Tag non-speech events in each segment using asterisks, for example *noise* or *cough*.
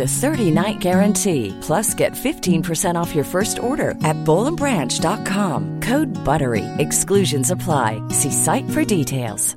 a 30-night guarantee. Plus, get 15% off your first order at bowlandbranch.com. Code BUTTERY. Exclusions apply. See site for details.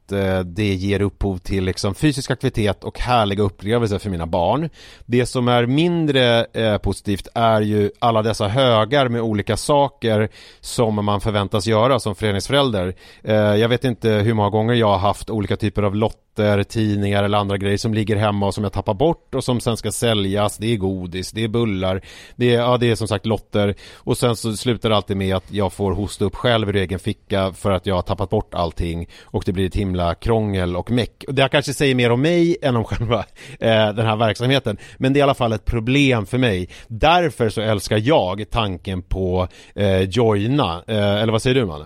eh, det ger upphov till liksom fysisk aktivitet och härliga upplevelser för mina barn. Det som är mindre eh, positivt är ju alla dessa högar med olika saker som man förväntas göra som föreningsförälder. Eh, jag vet inte hur många gånger jag har haft olika typer av lotter, tidningar eller andra grejer som ligger hemma och som jag tappar bort och som sen ska säljas. Det är godis, det är bullar, det är, ja, det är som sagt lotter och sen så slutar det alltid med att jag får hosta upp själv ur egen ficka för att jag har tappat bort allting och det blir ett himla krångel och meck. Det kanske säger mer om mig än om själva *laughs* eh, den här verksamheten men det är i alla fall ett problem för mig. Därför så älskar jag tanken på eh, joina, eh, eller vad säger du Manne?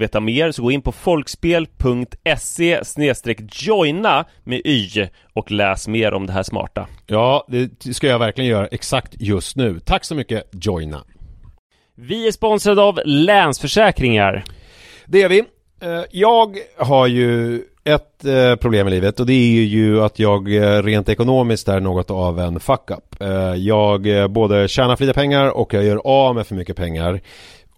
veta mer så gå in på folkspel.se joina med y och läs mer om det här smarta. Ja, det ska jag verkligen göra exakt just nu. Tack så mycket Joina. Vi är sponsrade av Länsförsäkringar. Det är vi. Eh, jag har ju ett eh, problem i livet och det är ju att jag eh, rent ekonomiskt är något av en fuck-up. Jag både tjänar för lite pengar och jag gör av med för mycket pengar.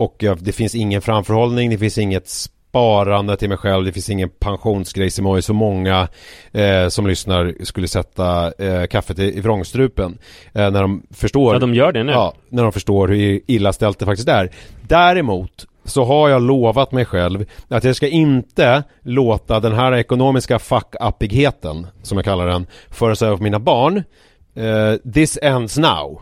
Och det finns ingen framförhållning, det finns inget sparande till mig själv, det finns ingen pensionsgrej som har så många eh, som lyssnar skulle sätta eh, kaffet i, i vrångstrupen. Eh, när de förstår. Ja, de gör det nu. Ja, när de förstår hur illa ställt det faktiskt är. Däremot så har jag lovat mig själv att jag ska inte låta den här ekonomiska fuck-uppigheten, som jag kallar den, föras över på mina barn. Uh, this ends now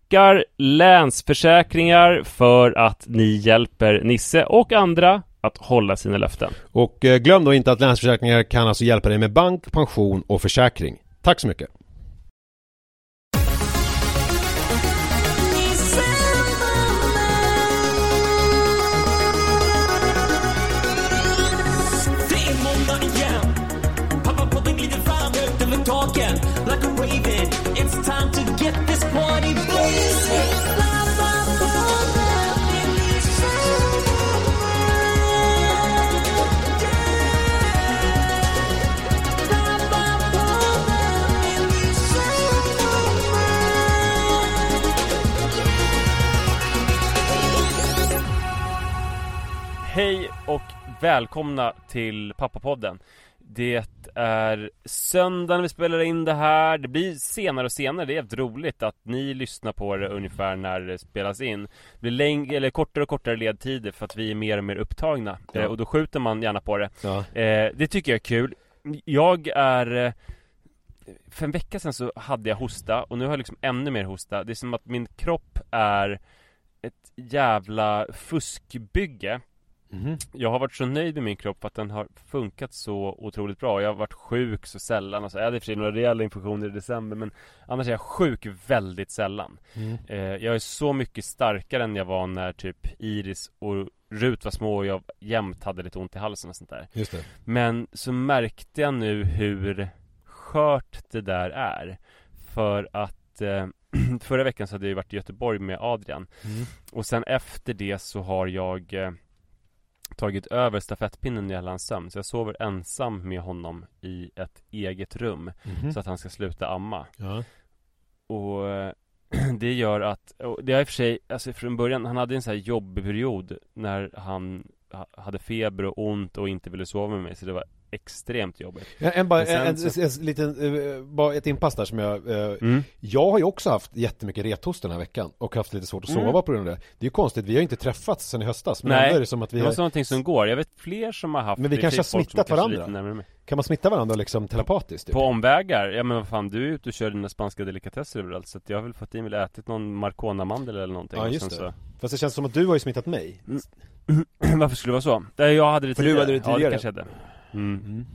tackar Länsförsäkringar för att ni hjälper Nisse och andra att hålla sina löften. Och eh, glöm då inte att Länsförsäkringar kan alltså hjälpa dig med bank, pension och försäkring. Tack så mycket! och välkomna till Pappapodden. Det är söndag när vi spelar in det här. Det blir senare och senare, det är jävligt roligt att ni lyssnar på det ungefär när det spelas in. Det blir läng- eller kortare och kortare ledtider för att vi är mer och mer upptagna. Ja. Eh, och då skjuter man gärna på det. Ja. Eh, det tycker jag är kul. Jag är eh, För en vecka sedan så hade jag hosta och nu har jag liksom ännu mer hosta. Det är som att min kropp är ett jävla fuskbygge. Mhm. Jag har varit så nöjd med min kropp att den har funkat så otroligt bra. Jag har varit sjuk så sällan och så. Jag hade i och för sig några rejäla infektioner i december men annars är jag sjuk väldigt sällan. Mm. Eh, jag är så mycket starkare än jag var när typ Iris och Rut var små och jag jämt hade lite ont i halsen och sånt där. Just det. Men så märkte jag nu hur skört det där är. För att eh, *clears throat* förra veckan så hade jag varit i Göteborg med Adrian. Mm. Och sen efter det så har jag eh, tagit över stafettpinnen när jag hans sömn. Så jag sover ensam med honom i ett eget rum. Mhm. Så att han ska sluta amma. Ja. Och *clears throat* det gör att, och det har i och för sig, alltså från början, han hade en sån här jobbig period när han ha- hade feber och ont och inte ville sova med mig. Så det var extremt jobbigt. En, en, bara, en, en, så- en, liten, eh, bara ett inpass där som jag eh, Mm. Jag har ju också haft jättemycket rethost den här veckan och haft lite svårt att sova Mm. på grund av det Det är ju konstigt, vi har ju inte träffats sen i höstas Men Nej, är det som att vi Det har, måste vara någonting som går. Jag vet fler som har haft Men vi kanske är har smittat varandra. Kan man smitta varandra liksom telepatiskt? Typ? På omvägar? Ja men vad fan, du är ute och kör dina spanska delikatesser överallt Så att jag har väl fått in väl ätit någon marcona-mandel eller någonting Ja just det Fast det känns som att du har ju smittat mig så... *clears throat* Varför skulle det vara så? Jag hade det För du tidigare hade det Ja tidigare. det kanske jag hade mm.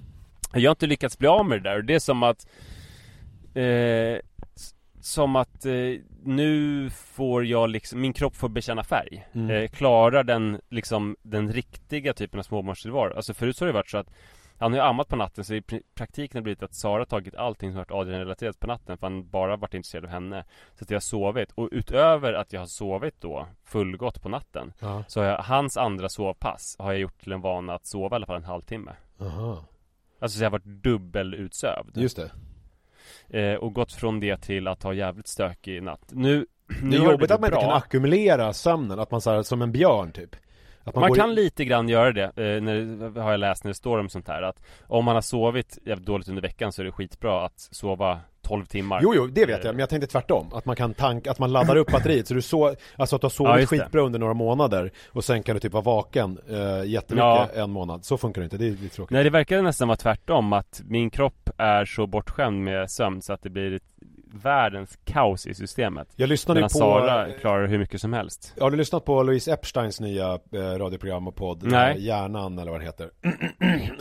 Jag har inte lyckats bli av med det där och det är som att eh, Som att eh, nu får jag liksom, min kropp får bekänna färg. Mm. eh, Klarar den liksom den riktiga typen av småbarnstillvaro? Alltså förut så har det varit så att Han har ju ammat på natten så i pr- praktiken har det blivit att Sara har tagit allting som varit Adrian-relaterat på natten För han bara varit intresserad av henne. Så att jag har sovit och utöver att jag har sovit då fullgott på natten Ja, Så har jag, hans andra sovpass har jag gjort till en vana att sova i alla fall en halvtimme aha. Alltså så jag har varit dubbelutsövd Just det. Eh, Och gått från det till att ha jävligt stökig natt. Nu, *clears throat* nu Det är jobbigt att man blivit inte bra. kan ackumulera sömnen, att man så här, som en björn typ. Att Man, går kan i- lite grann göra det, eh, när, har jag läst när det står om sånt här att Om man har sovit jävligt dåligt under veckan så är det skitbra att sova 12 timmar Jo, jo, det vet Eh, jag, men jag tänkte tvärtom. Att man kan tanka, att man laddar upp batteriet. Så du så, alltså att du har sovit Ja, skitbra under några månader och sen kan du typ vara vaken eh, jättemycket Ja. en månad. Så funkar det inte, det är lite tråkigt. Nej det verkar nästan vara tvärtom att min kropp är så bortskämd med sömn så att det blir världens kaos i systemet Jag lyssnade Medan på... Sara klarar hur mycket som helst Har du lyssnat på Louise Epsteins nya eh, radioprogram och podd? Nej. Eh, Hjärnan eller vad det heter.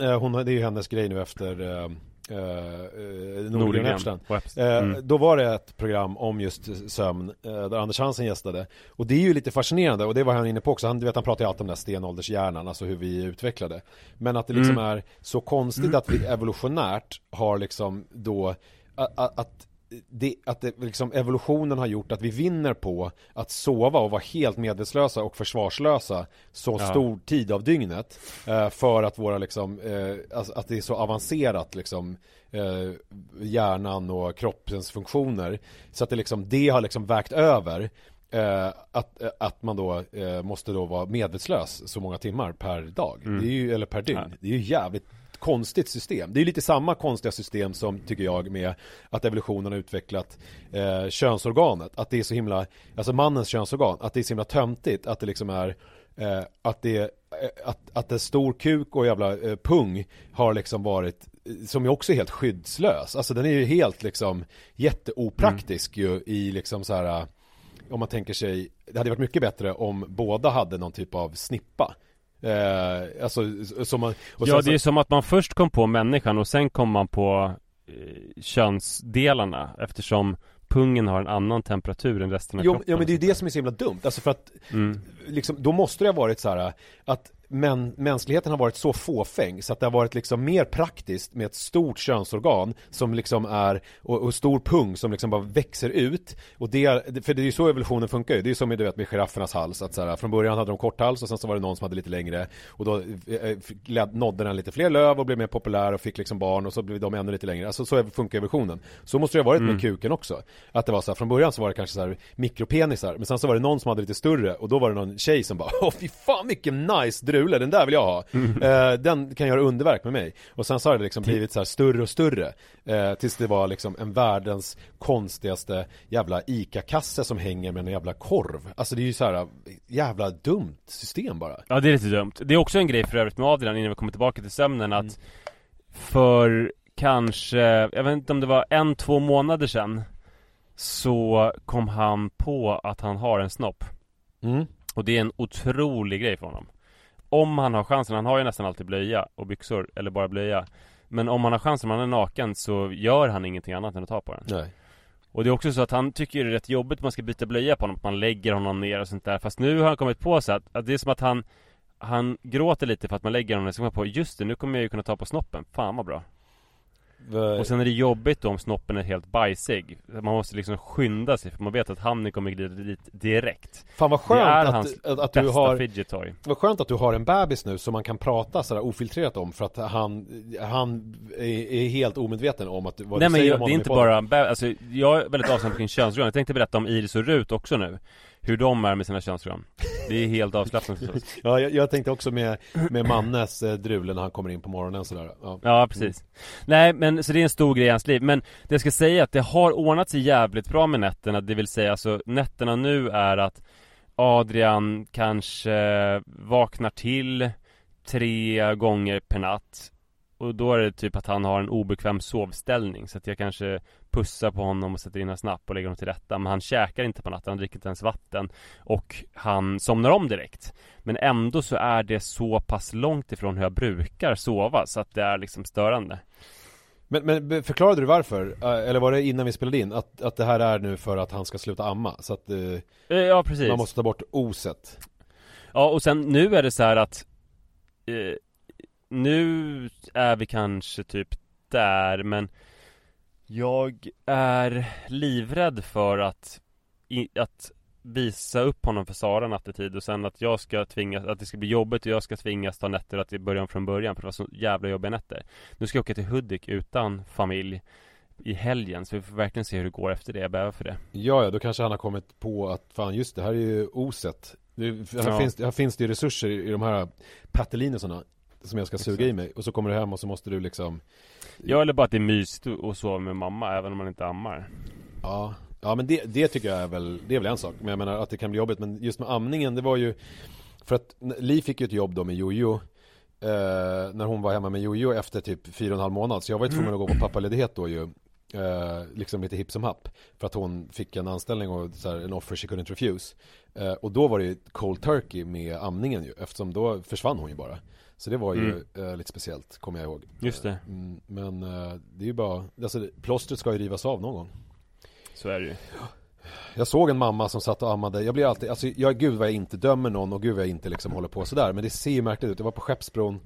*clears throat* eh, hon, det är ju hennes grej nu efter eh, eh, eh, Nordgren Epstein. Eh, Mm. Då var det ett program om just sömn eh, där Anders Hansen gästade och det är ju lite fascinerande och det var han inne på också, han, du vet han pratar ju alltid om den här stenåldershjärnan, alltså hur vi är utvecklade Men att det liksom Mm. är så konstigt att vi evolutionärt har liksom då att, att det, att det liksom evolutionen har gjort att vi vinner på att sova och vara helt medvetslösa och försvarslösa så Ja. stor tid av dygnet eh, för att våra liksom, eh, alltså, att det är så avancerat liksom eh, hjärnan och kroppens funktioner så att det liksom, det har liksom vägt över eh, att, eh, att man då eh, måste då vara medvetslös så många timmar per dag, Mm. det är ju, eller per dygn, Ja. det är ju jävligt konstigt system. Det är lite samma konstiga system som, tycker jag, med att evolutionen har utvecklat eh, könsorganet. Att det är så himla, alltså mannens könsorgan, att det är så himla töntigt, att det liksom är eh, att det eh, att, att en stor kuk och jävla eh, pung har liksom varit eh, som ju också är helt skyddslös. Alltså den är ju helt liksom jätteopraktisk ju i liksom så här eh, om man tänker sig, det hade varit mycket bättre om båda hade någon typ av snippa. Eh, alltså som man, Ja sen det är som att man först kom på människan och sen kom man på eh, könsdelarna eftersom pungen har en annan temperatur än resten av Jo, kroppen ja men det är ju det som är så himla dumt, alltså för att mm. liksom, då måste det ha varit så här att men, mänskligheten har varit så fåfäng så att det har varit liksom mer praktiskt med ett stort könsorgan som liksom är, och, och stor pung som liksom bara växer ut. Och det, för det är ju så evolutionen funkar ju, det är ju som med, du vet, med giraffernas hals att så här, från början hade de kort hals och sen så var det någon som hade lite längre. Och då eh, led- nådde den lite fler löv och blev mer populär och fick liksom barn och så blev de ännu lite längre, alltså så funkar evolutionen. Så måste det ha varit med Mm. kuken också. Att det var så här, från början så var det kanske så här mikropenisar men sen så var det någon som hade lite större och då var det någon tjej som bara *laughs* åh fy fan vilken nice Drule, den där vill jag ha Mm. eh, Den kan göra underverk med mig Och sen så har det liksom blivit så här större och större eh, Tills det var liksom en världens konstigaste jävla ICA-kasse som hänger med en jävla korv Alltså det är ju så här jävla dumt system bara Ja det är lite dumt. Det är också en grej för övrigt med Adrian innan vi kommer tillbaka till sömnen att Mm. för kanske, jag vet inte om det var en, två månader sedan så kom han på att han har en snopp. mm. Och det är en otrolig grej för honom. Om han har chansen, han har ju nästan alltid blöja och byxor, eller bara blöja. Men om han har chansen, om han är naken, så gör han ingenting annat än att ta på den. Nej Och det är också så att han tycker det är rätt jobbigt att man ska byta blöja på honom, att man lägger honom ner och sånt där. Fast nu har han kommit på sig att, att det är som att han han gråter lite för att man lägger honom ner, så kommer han på just det, nu kommer jag ju kunna ta på snoppen, fan vad bra Och sen är det jobbigt då om snoppen är helt bajsig. Man måste liksom skynda sig för man vet att han kommer glida dit direkt. Fan vad Det är skönt hans att, att, att du Bästa har fidget toy Vad skönt att du har en bebis nu som man kan prata sådär ofiltrerat om för att han, han är, är helt omedveten om att vad Nej du men säger jag, om det är inte bara, bä- alltså jag är väldigt avslappnad kring könsroller Jag tänkte berätta om Iris och Rut också nu Hur de är med sina könsroller Det är helt avslappnande förstås. *laughs* Ja, jag, jag tänkte också med, med Mannes eh, drule när han kommer in på morgonen sådär. Ja. Ja precis. Nej men så det är en stor grej i hans liv. Men det jag ska säga är att det har ordnat sig jävligt bra med nätterna. Det vill säga alltså nätterna nu är att Adrian kanske vaknar till tre gånger per natt Och då är det typ att han har en obekväm sovställning Så att jag kanske pussar på honom och sätter in en snapp och lägger honom till rätta Men han käkar inte på natten, han dricker inte ens vatten Och han somnar om direkt Men ändå så är det så pass långt ifrån hur jag brukar sova Så att det är liksom störande men, men förklarade du varför? Eh, Eller var det innan vi spelade in? Att, att det här är nu för att han ska sluta amma? Så att eh, Eh, Ja precis man måste ta bort oset Ja och sen nu är det så här att eh, Nu är vi kanske typ där men Jag är livrädd för att i, Att visa upp honom för Sara nattetid och sen att jag ska tvingas Att det ska bli jobbigt och jag ska tvingas ta nätter att i början från början för det var så jävla jobbiga nätter. Nu ska jag åka till Hudik utan familj I helgen så vi får verkligen se hur det går efter det, jag bävar för det. Ja, ja, då kanske han har kommit på att fan just det, här är ju oset. Det, här, Ja. finns, här finns det ju resurser i, i de här pattelinerna Som jag ska suga i mig. Och så kommer du hem och så måste du liksom Ja eller bara att det är mysigt att sova med mamma även om man inte ammar. Ja, ja men det, det tycker jag är väl, det är väl en sak. Men jag menar att det kan bli jobbigt, men just med amningen det var ju För att Li fick ju ett jobb då med Jojo eh, När hon var hemma med Jojo efter typ fyra och en halv månad. Så jag var ju tvungen att gå på pappaledighet då ju eh, Liksom lite hipp som happ. För att hon fick en anställning och så här, en offer she couldn't refuse. Eh, Och då var det ju cold turkey med amningen ju. Eftersom då försvann hon ju bara Så det var ju eh, lite speciellt, kommer jag ihåg. Just det, mm, Men eh, det är ju bara, alltså plåstret ska ju rivas av någon gång. Så är det ju. Jag såg en mamma som satt och ammade, jag blir alltid, alltså jag, gud vad jag inte dömer någon och gud vad jag inte liksom håller på sådär. Men det ser ju märkligt ut, jag var på Skeppsbron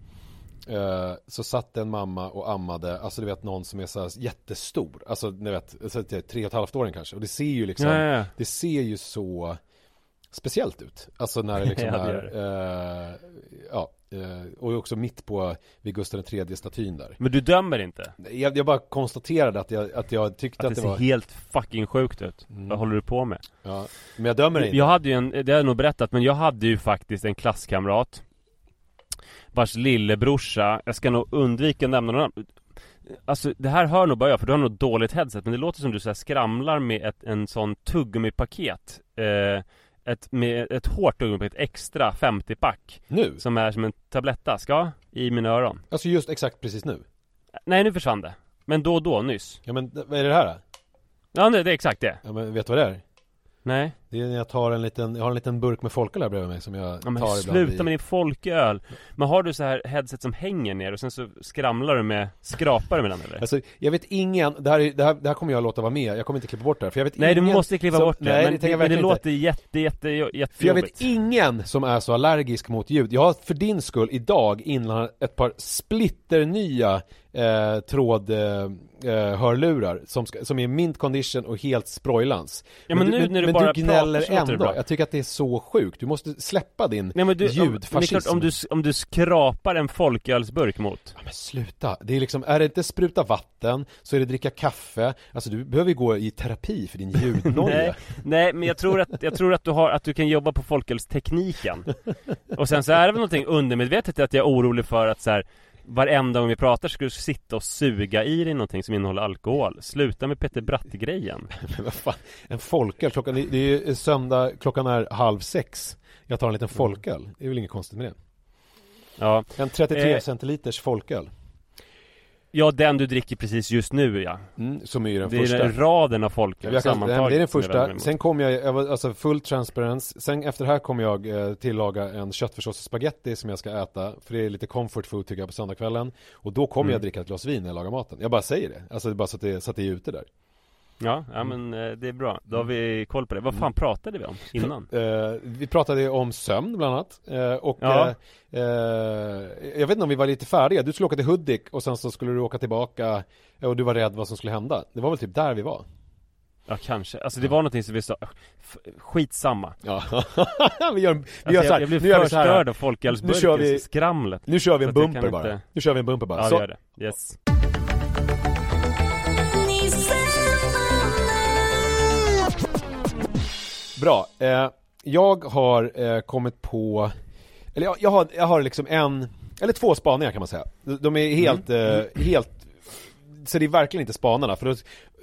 eh, Så satt en mamma och ammade, alltså du vet någon som är så här jättestor. Alltså ni vet, så tre och ett halvt åringen kanske. Och det ser ju liksom, Ja, ja, ja. det ser ju så speciellt ut. Alltså när det *laughs* liksom är, eh, ja, eh, och också mitt på vid Gustav III statyn där Men du dömer inte? jag, jag bara konstaterade att jag, att jag tyckte Att att, det det ser helt fucking sjukt ut Mm. Vad håller du på med? ja, men jag dömer det inte Jag hade ju en, det har jag nog berättat, men jag hade ju faktiskt en klasskamrat Vars lillebrorsa, jag ska nog undvika att nämna någon Alltså det här hör nog bara jag, för du har nog dåligt headset Men det låter som du så skramlar med ett, en sån tuggummipaket eh, ett, med ett hårt tuggummipaket, extra 50-pack Nu? Som är som en tablettask, ja, i mina öron Alltså just exakt precis nu? Nej nu försvann det Men då och då, nyss Ja men vad är det här då? Ja nej, det är exakt det Ja men vet du vad det är? Nej Det är när jag tar en liten, jag har en liten burk med folköl här bredvid mig som jag Ja men tar ibland sluta i... med din folköl Men har du så här headset som hänger ner och sen så skramlar du med, skrapar du med den eller? Alltså jag vet ingen, det här, är, det, här, det här kommer jag låta vara med, jag kommer inte klippa bort det här för jag vet Nej du ingen måste klippa som, bort det, nej, men, det men det inte. låter jätte, jätte, jättejobbigt För jag vet ingen som är så allergisk mot ljud. Jag har för din skull idag innan ett par splitternya eh, tråd eh, eh, hörlurar som, ska, som är mint condition och helt sprojlans. Ja men, nu du, när du men bara gnäller smäller ändå. Jag tycker att det är så sjukt. Du måste släppa din Nej men du, om, ljudfascism. klart, om du, om du skrapar en folkölsburk mot Ja, men sluta. Det är liksom, är det inte spruta vatten så är det dricka kaffe. Alltså du behöver ju gå i terapi för din ljudnoja. *laughs* Nej, nej men jag tror att, jag tror att du har, att du kan jobba på folkölstekniken Och sen så är det väl någonting undermedvetet att jag är orolig för att så här Varenda gång vi pratar ska du sitta och suga i dig någonting som innehåller alkohol Sluta med Peter Bratt-grejen *laughs* Men vad fan, en folköl, klockan, det är ju söndag, klockan är halv sex. Jag tar en liten folköl, det är väl inget konstigt med det. Ja, En 33 Eh. centiliters folköl. Ja den du dricker precis just nu ja Mm, som är ju den Det är första. den raden av folköl Jag kan, det är den första, sen kommer jag, jag var, alltså full transparens, sen efter det här kommer jag eh, tillaga en köttfärssås och spaghetti som jag ska äta, för det är lite comfort food tycker jag på söndagskvällen. Och då kommer Mm. jag dricka ett glas vin när jag lagar maten. Jag bara säger det, alltså det är bara så att det, så att det är ute där. Ja, ja men eh, det är bra, då har vi koll på det Vad fan pratade vi om innan? Eh, vi pratade om sömn bland annat eh, och Ja. jag vet inte om vi var lite färdiga. Du skulle åka till Hudik och sen så skulle du åka tillbaka och du var rädd vad som skulle hända. Det var väl typ där vi var. Ja kanske, alltså det var någonting som vi sa Skitsamma Ja, *laughs* vi gör, vi alltså, gör så jag, här. jag blev nu gör vi för så här. störd av Nu kör folkölsburken, vi- skramlet Nu kör vi en bumper bara. inte- Nu kör vi en bumper bara. Ja så, gör det, yes bra. Eh, jag har eh, kommit på, eller jag, jag, har, jag har liksom en, eller två spaningar kan man säga. De- är helt, eh, helt så det är verkligen inte spanarna, för, då,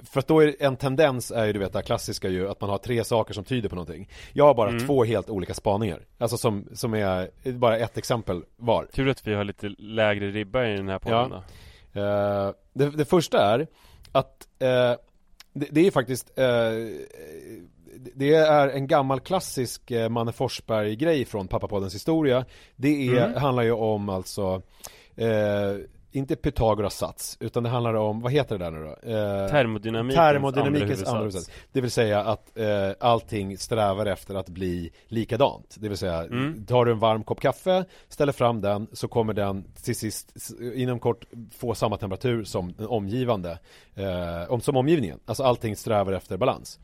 för att då är en tendens är ju du vet det klassiska ju att man har tre saker som tyder på någonting. Jag har bara två helt olika spaningar, alltså som, som är bara ett exempel var. Tur att vi har lite lägre ribba i den här podden Ja. då det, det första är att eh, det, det är faktiskt eh, det är en gammal klassisk eh, Manne Forsberg-grej från Pappapoddens historia. Det är, Mm. handlar ju om alltså eh, inte Pythagoras sats, utan det handlar om, vad heter det där nu då? Eh, Termodynamikens, Termodynamikens andra huvudsats. Det vill säga att eh, allting strävar efter att bli likadant. Det vill säga, Mm. tar du en varm kopp kaffe, ställer fram den, så kommer den till sist inom kort få samma temperatur som den omgivande, eh, om, som omgivningen. Alltså allting strävar efter balans.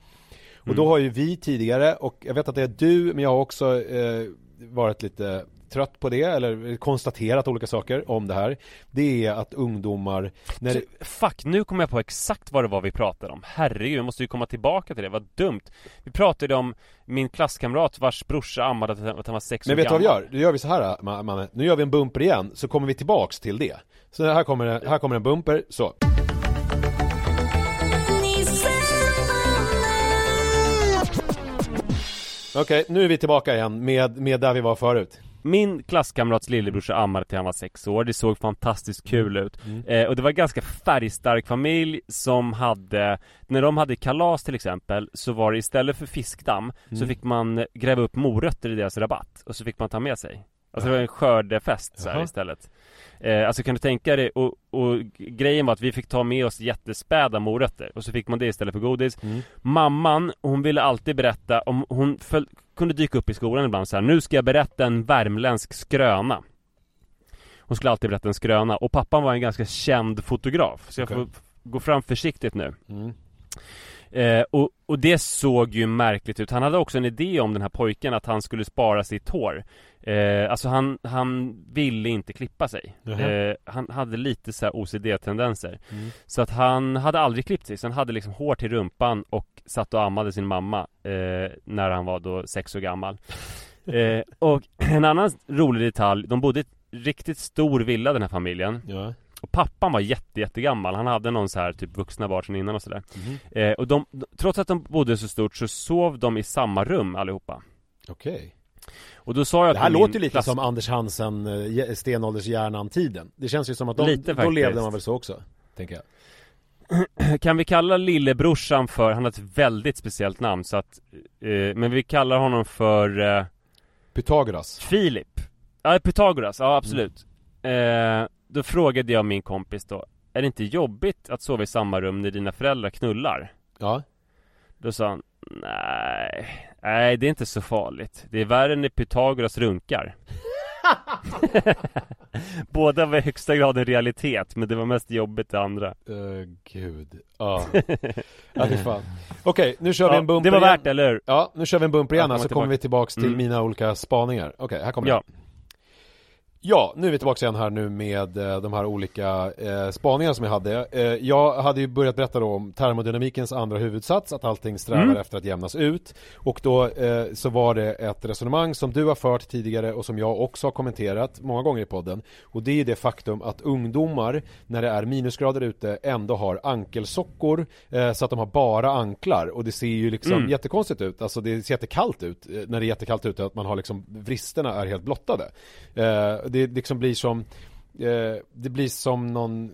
Och Mm. då har ju vi tidigare, och jag vet att det är du, men jag har också eh, varit lite trött på det, eller konstaterat olika saker om det här. Det är att ungdomar, när det, Fuck, nu kommer jag på exakt vad det var vi pratade om Herregud, jag måste ju komma tillbaka till det, vad dumt Vi pratade om min klasskamrat vars brorsa ammade att han var sex Men år vet du vad vi gammal. gör? Nu gör vi så här, Ma- Manne. Nu gör vi en bumper igen, så kommer vi tillbaks till det. Så här kommer, här kommer en bumper, så. Okej, nu är vi tillbaka igen med, med där vi var förut. Min klasskamrats lillebrorsa ammade till han var sex år, det såg fantastiskt kul ut. Eh, Och det var en ganska färgstark familj som hade När de hade kalas till exempel Så var det istället för fiskdamm Så fick man gräva upp morötter i deras rabatt Och så fick man ta med sig Alltså det var en skördefest så här Jaha. istället eh, Alltså kan du tänka dig och, och grejen var att vi fick ta med oss jättespäda morötter Och så fick man det istället för godis Mamman, hon ville alltid berätta om hon föl- kunde dyka upp i skolan ibland så här. Nu ska jag berätta en värmländsk skröna Hon skulle alltid berätta en skröna och pappan var en ganska känd fotograf Så jag Okej. får gå fram försiktigt nu Mm. Eh, och, och det såg ju märkligt ut. Han hade också en idé om den här pojken att han skulle spara sitt hår. Eh, Alltså han, han ville inte klippa sig. Eh, Han hade lite så här OCD-tendenser Mm. så att han hade aldrig klippt sig, så han hade liksom hår till rumpan och satt och ammade sin mamma eh, När han var då sex år gammal. *laughs* Eh, Och en annan rolig detalj, de bodde i ett riktigt stor villa den här familjen. Ja. Och pappan var jätte, jättegammal, han hade någon så här typ vuxna barn sedan innan och sådär Mhm. eh, Och de, trots att de bodde så stort så sov de i samma rum allihopa Okej. Och då sa jag Det här låter ju lite klass- som Anders Hansen, eh, stenåldershjärnan-tiden. Det känns ju som att de, Lite då levde man väl så också, tänker jag. *clears throat* Kan vi kalla lillebrorsan för, han har ett väldigt speciellt namn så att eh, Men vi kallar honom för eh, Pythagoras. Filip Ja, Pythagoras, ja absolut eh, Då frågade jag min kompis då Är det inte jobbigt att sova i samma rum när dina föräldrar knullar? Ja. Då sa han Nej, nej det är inte så farligt Det är värre när Pythagoras runkar *laughs* Båda var i högsta grad en realitet Men det var mest jobbigt det andra Uh, gud, ja. ja fy fan. Okej, nu kör vi en bumper Det var igen. värt det, eller hur? Ja, nu kör vi en bumper igen Ja, så kommer kommer vi tillbaks till Mm. mina olika spaningar. Okej, här kommer Ja. den. Ja, nu är vi tillbaka igen här nu med eh, de här olika eh, spaningarna som jag hade. Eh, jag hade ju börjat berätta då om termodynamikens andra huvudsats, att allting strävar Mm. efter att jämnas ut. Och då eh, så var det ett resonemang som du har fört tidigare och som jag också har kommenterat många gånger i podden. Och det är det faktum att ungdomar, när det är minusgrader ute, ändå har ankelsockor eh, så att de har bara anklar. Och det ser ju liksom Mm. jättekonstigt ut, alltså det ser jättekallt ut eh, när det är jättekallt ute, att man har liksom vristerna är helt blottade. Eh, det liksom blir som eh, det blir som någon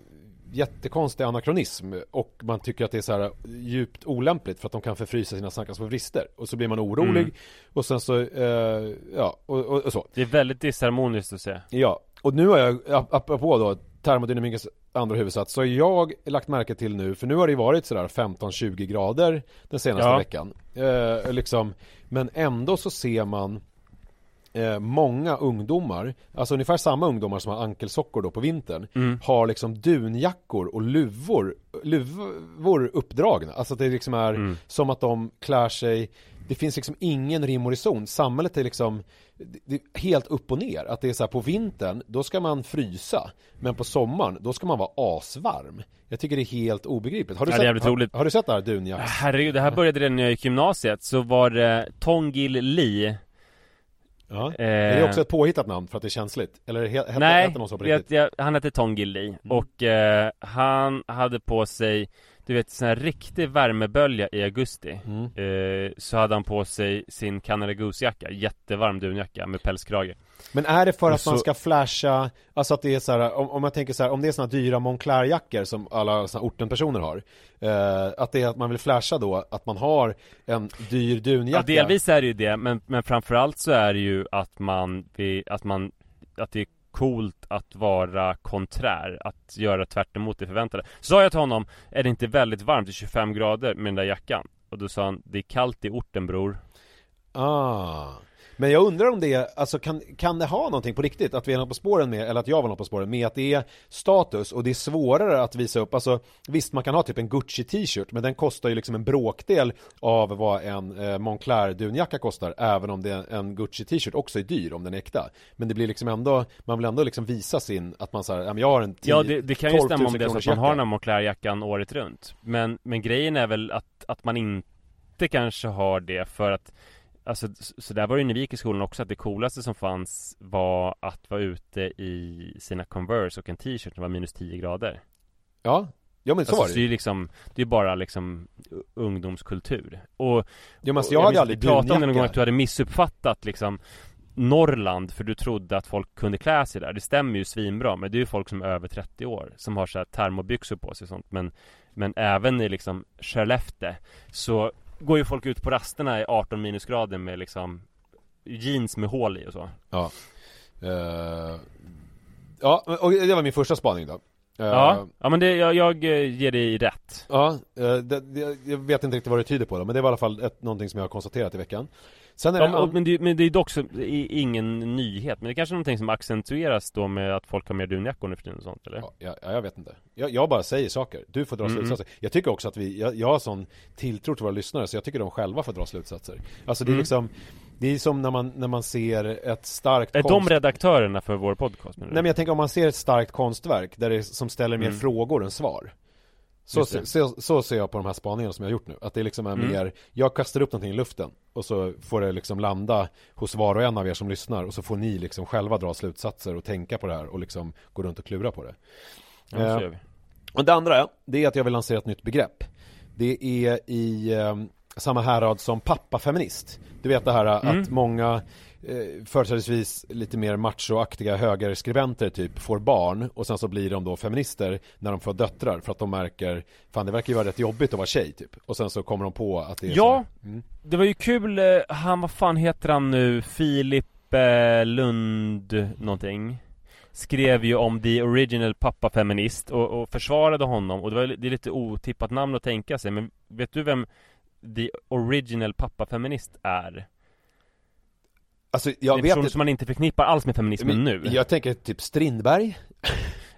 jättekonstig anakronism och man tycker att det är så här djupt olämpligt för att de kan förfrysa sina stackars små vrister och så blir man orolig Mm. och sen så, eh, ja, och, och, och så. Det är väldigt disharmoniskt att se Ja, och nu har jag, ap- apropå då termodynamikens andra huvudsats, så har jag lagt märke till nu, för nu har det varit sådär 15-20 grader den senaste Ja. veckan. Eh, liksom, men ändå så ser man eh, många ungdomar, alltså ungefär samma ungdomar som har ankelsockor då på vintern, Mm. har liksom dunjackor och luvor, luvor uppdragna. Alltså det liksom är Mm. som att de klär sig det finns liksom ingen rim och reson. Samhället är liksom det är helt upp och ner. Att det är så här på vintern, då ska man frysa. Men på sommaren, då ska man vara asvarm. Jag tycker det är helt obegripligt. Har du, Ja, sett, har, har du sett det här dunjacks? Herregud, det här började redan när jag gick i gymnasiet Så var det Tongil Lee Ja. eh, Är det också ett påhittat namn för att det är känsligt? Eller he- hette, Nej, hette någon så på riktigt? jag, han hette Tongil Lee Mm. och eh, han hade på sig Du vet, sån här riktig värmebölja i augusti. Mm. eh, Så hade han på sig sin Canada Goose-jacka Jättevarm dunjacka med pälskrage. Men är det för att man så- ska flasha, alltså att det är så här, om, om man tänker så här, om det är såna dyra Moncler-jackor som alla såna ortenpersoner har eh, Att det är att man vill flasha då, att man har en dyr Ja, dunjacka delvis är det ju det, men, men framförallt så är det ju att man, att man, att det är coolt att vara konträr, att göra tvärt emot det förväntade. Så sa jag till honom, är det inte väldigt varmt, det är 25 grader med den där jackan? Och då sa han, det är kallt i orten bror. Ah. Men jag undrar om det är, alltså kan, kan det ha någonting på riktigt? Att vi är något på spåren med, eller att jag var något på spåren med att det är status och det är svårare att visa upp, alltså visst man kan ha typ en Gucci t-shirt men den kostar ju liksom en bråkdel av vad en eh, Moncler dunjacka kostar även om det är en Gucci t-shirt också är dyr om den är äkta. Men det blir liksom ändå, man vill ändå liksom visa sin, att man säger, ja men jag har en 10 Ja, det, det kan ju 12 000 stämma om det är så att man har den här Moncler-jackan året runt. Men, men grejen är väl att, att man inte kanske har det för att Alltså så där var det ju när vi gick i skolan också att det coolaste som fanns var att vara ute i sina Converse och en t-shirt som var minus 10 grader. Ja, ja men så Alltså, var så det det är ju. liksom, det är bara liksom ungdomskultur. Och Ja, men alltså, och jag hade aldrig vi pratade om det någon gång att du hade missuppfattat liksom Norrland för du trodde att folk kunde klä sig där. Det stämmer ju svinbra, men det är ju folk som är över 30 år som har så här termobyxor på sig och sånt. Men, men även i liksom Skellefteå så går ju folk ut på rasterna i 18 minusgrader med liksom jeans med hål i och så. Ja. Uh, ja, och det var min första spaning då. Eh, Ja, ja men det, jag, jag eh, ger dig rätt. Ja, eh, det, det, jag vet inte riktigt vad det tyder på då, men det var i alla fall ett, någonting som jag har konstaterat i veckan. Sen är Ja, det, men, men, det, men det är dock så, ingen nyhet. Men det är kanske är någonting som accentueras då med att folk har mer dunjackor nu för tiden och sånt, eller? Ja, ja, jag vet inte. Jag, jag bara säger saker. Du får dra Mm, slutsatser. Jag tycker också att vi, jag, jag har sån tilltro till våra lyssnare så jag tycker de själva får dra slutsatser. Alltså det är Mm. liksom, det är som när man, när man ser ett starkt Är konst... de redaktörerna för vår podcast? Nej men jag tänker om man ser ett starkt konstverk där det, som ställer mer Mm. frågor än svar. Så, så, så ser jag på de här spaningarna som jag har gjort nu. Att det liksom är Mm. mer, jag kastar upp någonting i luften och så får det liksom landa hos var och en av er som lyssnar och så får ni liksom själva dra slutsatser och tänka på det här och liksom gå runt och klura på det. Ja, Eh, vi. och det andra, det är att jag vill lansera ett nytt begrepp. Det är i eh, samma härad som pappafeminist. Du vet det här Mm. att många eh, företrädesvis lite mer machoaktiga högerskribenter typ får barn och sen så blir de då feminister när de får döttrar för att de märker fan det verkar ju vara rätt jobbigt att vara tjej typ och sen så kommer de på att det är Ja. så mm. Det var ju kul, eh, han, vad fan heter han nu? Filip eh, Lund någonting Skrev ju om the original pappa feminist och, och försvarade honom och det var det är lite otippat namn att tänka sig men vet du vem the original pappa feminist är? Alltså jag är vet personer inte som man inte förknippar alls med feminismen men nu Jag tänker typ Strindberg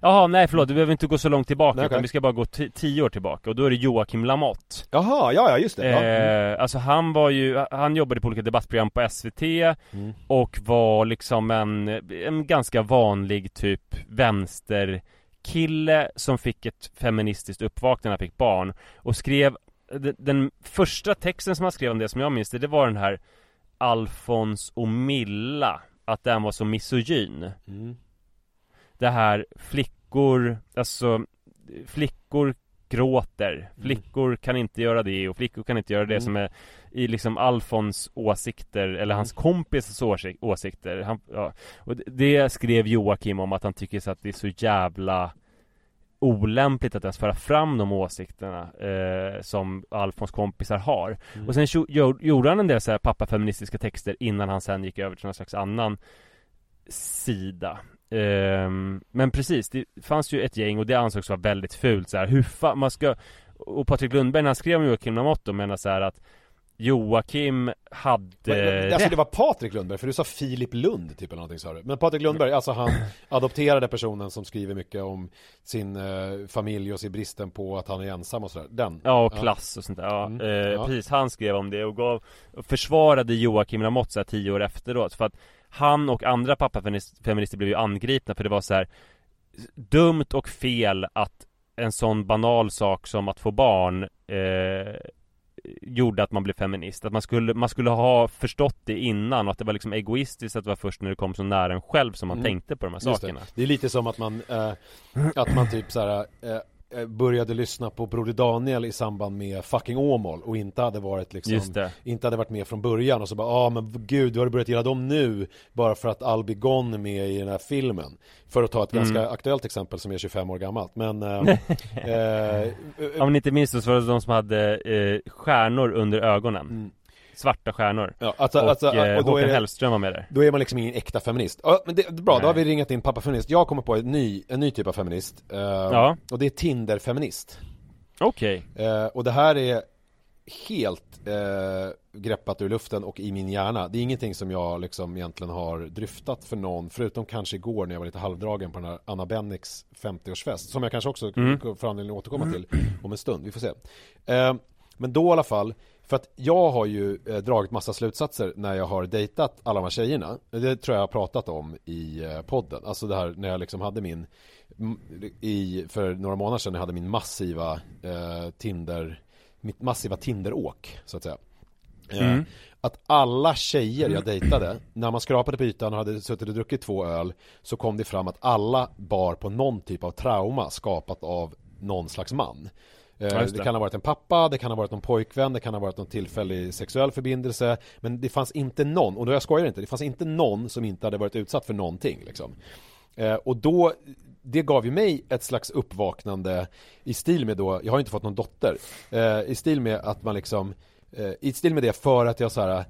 Jaha, nej förlåt, du behöver inte gå så långt tillbaka Nej, utan okej. vi ska bara gå ti- tio år tillbaka och då är det Joakim Lamotte Jaha, ja ja just det ja. Mm. eh, Alltså han var ju, han jobbade på olika debattprogram på SVT Mm. och var liksom en, en ganska vanlig typ vänsterkille som fick ett feministiskt uppvaknande han fick barn och skrev den, första texten som han skrev om det som jag minns det, det var den här Alfons och Milla att den var så misogyn Mm. det här flickor, alltså flickor gråter, flickor kan inte göra det och flickor kan inte göra det Mm. som är i liksom Alfons åsikter eller hans åsik- åsikter han, ja. Och det, det skrev Joakim om att han tycker så att det är så jävla olämpligt att ens föra fram de åsikterna eh, som Alfons kompisar har. Mm. Och sen gjorde han en del så här pappafeministiska texter innan han sen gick över till någon slags annan sida. Ehm, men precis, det fanns ju ett gäng och det ansågs vara väldigt fult så här, hur fa- man ska Och Patrik Lundberg när han skrev om Joakim Lamotte menar så här att Joakim hade Men-. Alltså det var Patrik Lundberg, för du sa Filip Lund typ eller någonting sa du Men Patrik Lundberg, alltså han *laughs* adopterade personen som skriver mycket om sin eh, familj och sin bristen på att han är ensam och sådär Den Ja, och klass och sånt där. Ja, Mm. eh, Ja. precis. Han skrev om det och gav och försvarade Joakim Lamotte så här tio år efteråt för att han och andra pappafeminister blev ju angripna för det var så här dumt och fel att en sån banal sak som att få barn eh, gjorde att man blev feminist. Att man skulle, man skulle ha förstått det innan och att det var liksom egoistiskt att det var först när det kom så nära en själv som man Mm. tänkte på de här Just sakerna. Det. det är lite som att man, eh, att man typ såhär eh, började lyssna på Broder Daniel i samband med fucking Åmål och inte hade varit liksom. Inte hade varit med från början och så bara, ja ah, men gud du har börjat gilla dem nu Bara för att Albi Gon är med i den här filmen För att ta ett ganska Mm. aktuellt exempel som är 25 år gammalt Men eh, *laughs* eh, Om ni inte minns det så var det de som hade eh, stjärnor under ögonen. Mm. Svarta stjärnor. ja, alltså, och alltså, eh, och då Håkan är det, Hellström var med där. Då är man liksom ingen äkta feminist. Ja, men det, bra, då Nej. har vi ringat in pappa feminist. Jag kommer på en ny, en ny typ av feminist. Eh, Ja. Och det är Tinder-feminist. Okej. Eh, och det här är helt eh, greppat ur luften och i min hjärna. Det är ingenting som jag liksom egentligen har dryftat för någon, förutom kanske igår när jag var lite halvdragen på den här Anna Bennix 50-årsfest, som jag kanske också Mm. får anledning att återkomma till om en stund. Vi får se. Men då i alla fall, för att jag har ju eh, dragit massa slutsatser när jag har dejtat alla de här tjejerna. Det tror jag har pratat om i eh, podden. Alltså det här när jag liksom hade min i, för några månader sedan när jag hade min massiva eh, Tinder mitt massiva Tinderåk så att säga. Eh, Mm. Att alla tjejer jag dejtade, när man skrapade på ytan och hade suttit och druckit två öl så kom det fram att alla bar på någon typ av trauma skapat av någon slags man. Eh, Ja, det. det. kan ha varit en pappa, det kan ha varit någon pojkvän, det kan ha varit någon tillfällig sexuell förbindelse Men det fanns inte någon, och då jag skojar inte, det fanns inte någon som inte hade varit utsatt för någonting liksom. Eh, och då, det gav ju mig ett slags uppvaknande i stil med då, jag har inte fått någon dotter, eh, i stil med att man liksom, i stil med det för att jag så här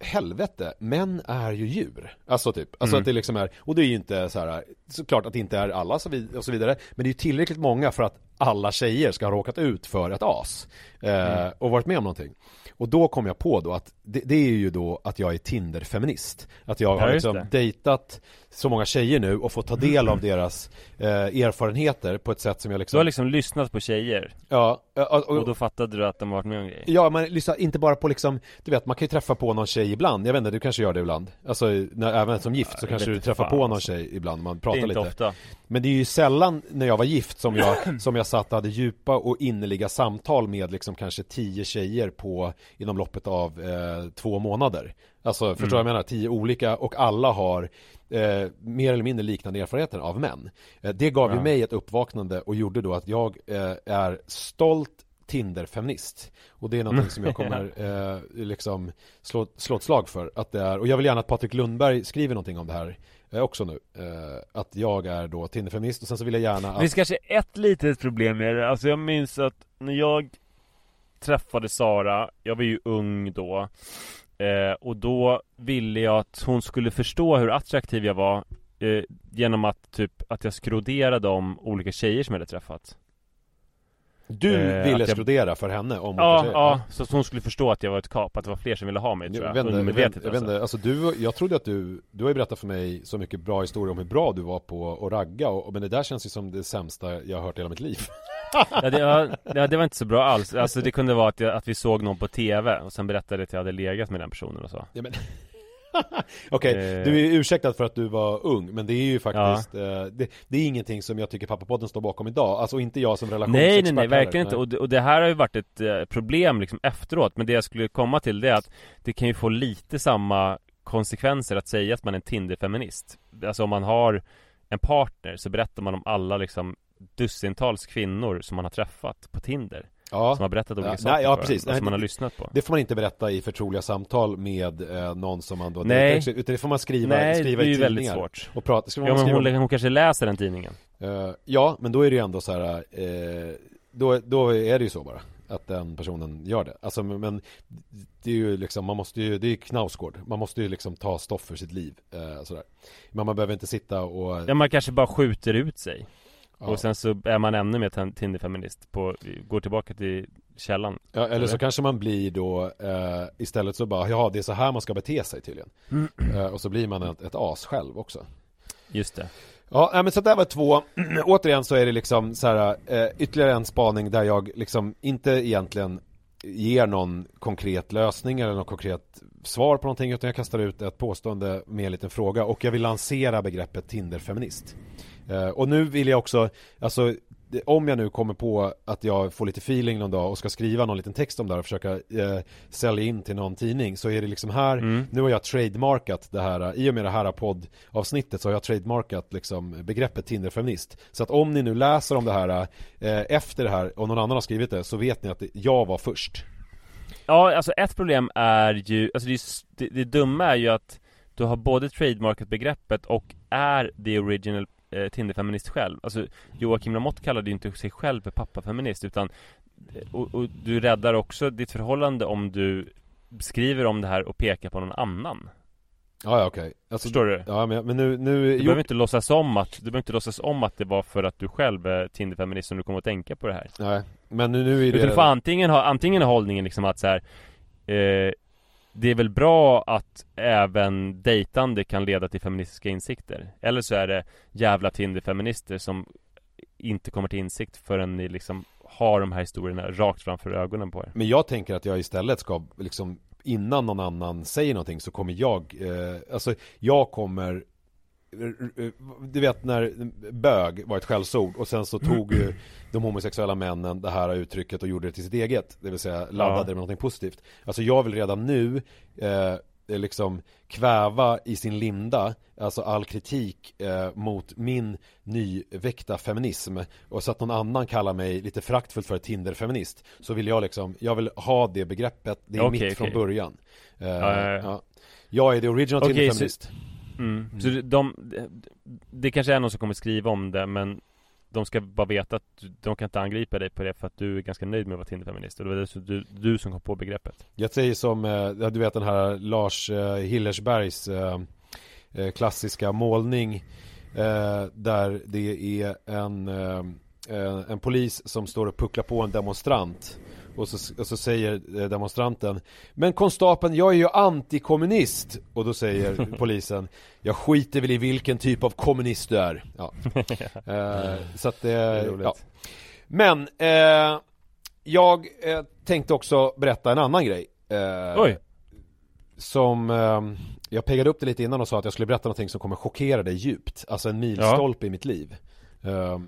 helvete, män är ju djur. Alltså typ, alltså Mm. att det liksom är, och det är ju inte så här, såklart att det inte är alla så vid- och så vidare, men det är ju tillräckligt många för att alla tjejer ska ha råkat ut för ett as. Eh, och varit med om någonting. Och då kom jag på då att det, det är ju då att jag är Tinder-feminist. Att jag Ja, har liksom det. dejtat så många tjejer nu och fått ta del av *laughs* deras eh, erfarenheter på ett sätt som jag Du liksom har liksom lyssnat på tjejer Ja, ja, och, och då fattade du att de varit med om grejer. Ja, men lyssna inte bara på liksom, du vet, man kan ju träffa på någon tjej ibland, jag vet inte, du kanske gör det ibland Alltså, när, även som gift så jag kanske du träffar på någon alltså. tjej ibland, man pratar lite ofta. Men det är ju sällan när jag var gift som jag, *clears throat* som jag satt och hade djupa och innerliga samtal med liksom kanske tio tjejer på, inom loppet av eh, två månader. Alltså, förstår vad jag menar? Tio olika och alla har eh, mer eller mindre liknande erfarenheter av män. Eh, Det gav ju Ja. mig ett uppvaknande och gjorde då att jag eh, är stolt Tinder-feminist. Och det är någonting som jag kommer *laughs* eh, liksom slå, slå ett slag för att det är. Och jag vill gärna att Patrik Lundberg skriver någonting om det här också nu eh, Att jag är då Tinder-feminist och sen så vill jag gärna Det finns att kanske ett litet problem med det, alltså jag minns att när jag träffade Sara, jag var ju ung då eh, Och då ville jag att hon skulle förstå hur attraktiv jag var eh, Genom att typ, att jag skroderade om olika tjejer som jag hade träffat Du Eh, ville jag- för henne om hon Ja, ja, så att hon skulle förstå att jag var ett kap, att det var fler som ville ha mig tror Jag jag, undermedvetet jag vet inte, alltså du, jag trodde att du, du har ju berättat för mig så mycket bra historier om hur bra du var på att ragga och, men det där känns ju som det sämsta jag har hört i hela mitt liv. *laughs* Ja det, var, ja, det var inte så bra alls, alltså det kunde vara att, jag, att vi såg någon på TV och sen berättade att jag hade legat med den personen och så. Ja, men... *laughs* Okej, Eh. du är ursäktad för att du var ung Men det är ju faktiskt eh, det, det är ingenting som jag tycker pappapodden står bakom idag. Alltså inte jag som relationsexpert Nej nej nej, verkligen inte. Och det, och det här har ju varit ett eh, problem liksom efteråt. Men det jag skulle komma till det är att Det kan ju få lite samma konsekvenser att säga att man är en Tinder-feminist. Alltså om man har en partner så berättar man om alla liksom dussintals kvinnor som man har träffat på Tinder Ja, Som har berättat olika Ja, saker nej, ja, för precis. och Nej, som man har lyssnat på det får man inte berätta i förtroliga samtal med eh, någon som man då Nej. Utan det får man skriva, Nej, skriva det är i ju väldigt tidningar svårt Och prata, Ja men hon, om- hon kanske läser den tidningen Eh, ja, men då är det ju ändå så här, eh, då, då är det ju så bara att den personen gör det. Alltså men- men det är ju liksom, man måste ju, det är ju knausgård. Man måste ju liksom ta stoff för sitt liv. Eh, sådär. Men man behöver inte sitta och... Ja man kanske bara skjuter ut sig ja. Och sen så är man ännu mer tin- Tinder-feminist på, Går tillbaka till källan ja, eller så kanske man blir då eh, istället så bara, ja det är så här man ska bete sig tydligen. Eh, och så blir man ett, ett as själv också. Just det Ja, men så där var två. *clears throat* Återigen så är det liksom så här, eh, ytterligare en spaning där jag liksom inte egentligen ger någon konkret lösning eller någon konkret svar på någonting utan jag kastar ut ett påstående med en liten fråga och jag vill lansera begreppet Tinder-feminist. Eh, och nu vill jag också, alltså om jag nu kommer på att jag får lite feeling någon dag och ska skriva någon liten text om det här och försöka eh, sälja in till någon tidning så är det liksom här, Mm. nu har jag trademarkat det här, i och med det här poddavsnittet så har jag trademarkat liksom begreppet Tinderfeminist. Så att om ni nu läser om det här eh, efter det här och någon annan har skrivit det så vet ni att jag var först. Ja, alltså ett problem är ju, alltså det, det, det dumma är ju att du har både trademarkat begreppet och är the original eh, Tinder-feminist själv. Alltså Joakim Lamotte kallade ju inte sig själv för pappafeminist utan eh, och, och du räddar också ditt förhållande om du skriver om det här och pekar på någon annan. Ja, ja okej. Alltså, Förstår du? Ja, men, men nu, nu Du jo, behöver inte låtsas om att, du behöver inte låtsas om att det var för att du själv är Tinder-feminist som du kommer att tänka på det här. Nej, men nu, nu är det Utan du får antingen ha, antingen ha hållningen liksom att så här, eh, det är väl bra att även dejtande kan leda till feministiska insikter? Eller så är det jävla Tinder-feminister som inte kommer till insikt förrän ni liksom har de här historierna rakt framför ögonen på er. Men jag tänker att jag istället ska liksom Innan någon annan säger någonting så kommer jag eh, Alltså jag kommer du vet när bög var ett skällsord och sen så tog ju *clears throat* de homosexuella männen det här uttrycket och gjorde det till sitt eget Det vill säga laddade Ja. det med någonting positivt Alltså jag vill redan nu eh, liksom kväva i sin linda Alltså all kritik eh, mot min nyväckta feminism Och så att någon annan kallar mig lite föraktfullt för Tinder-feminist Så vill jag liksom, jag vill ha det begreppet Det är Okej, mitt från okej. början eh, Ja, ja, ja. ja. Jag är the original Okej, Tinder-feminist mm. Så det- de, det, kanske är någon som kommer skriva om det men de ska bara veta att du- de kan inte angripa dig på det för att du är ganska nöjd med att vara Tinder-feminist och det var du, du som kom på begreppet. Jag säger som, eh, du vet den här Lars eh, Hillersbergs eh, klassiska målning Där det är en, en polis som står och pucklar på en demonstrant och så, och så säger eh, demonstranten Men konstapeln, jag är ju antikommunist Och då säger *laughs* polisen Jag skiter väl i vilken typ av kommunist du är ja. *laughs* eh, Så att det, är roligt. ja. Men eh, Jag eh, tänkte också berätta en annan grej eh, Oj! Som eh, Jag peggade upp det lite innan och sa att jag skulle berätta någonting som kommer chockera dig djupt Alltså en milstolpe i mitt liv eh,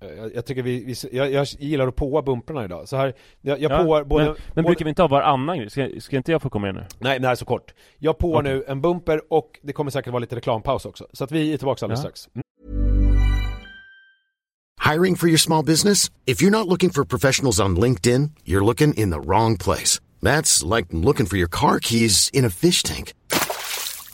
jag, jag tycker vi, vi jag, jag gillar att påa bumprarna idag Så här, jag, jag Ja, påar både, men, men både brukar vi inte ha varannan grej? Ska, ska inte jag få komma in nu? Nej, det här är så kort Jag påar Okej. nu en bumper och det kommer säkert vara lite reklampaus också Så att vi är tillbaka alldeles Ja. strax Mm. Hiring for your small business? If you're not looking for professionals on LinkedIn, you're looking in the wrong place. That's like looking for your car keys in a fish tank.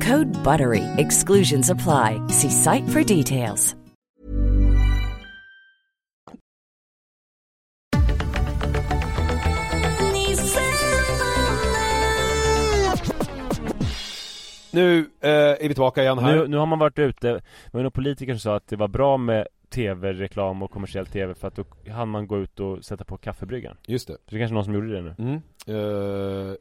Code BUTTERY. Exclusions apply. See site for details. Nu eh, är vi tillbaka igen här. Nu, nu har man varit ute, det var någon politiker som sa att det var bra med tv-reklam och kommersiell tv för att då hann man gå ut och sätta på kaffebryggan. Just det. Så det är kanske någon som gjorde det nu. Mm. Eh,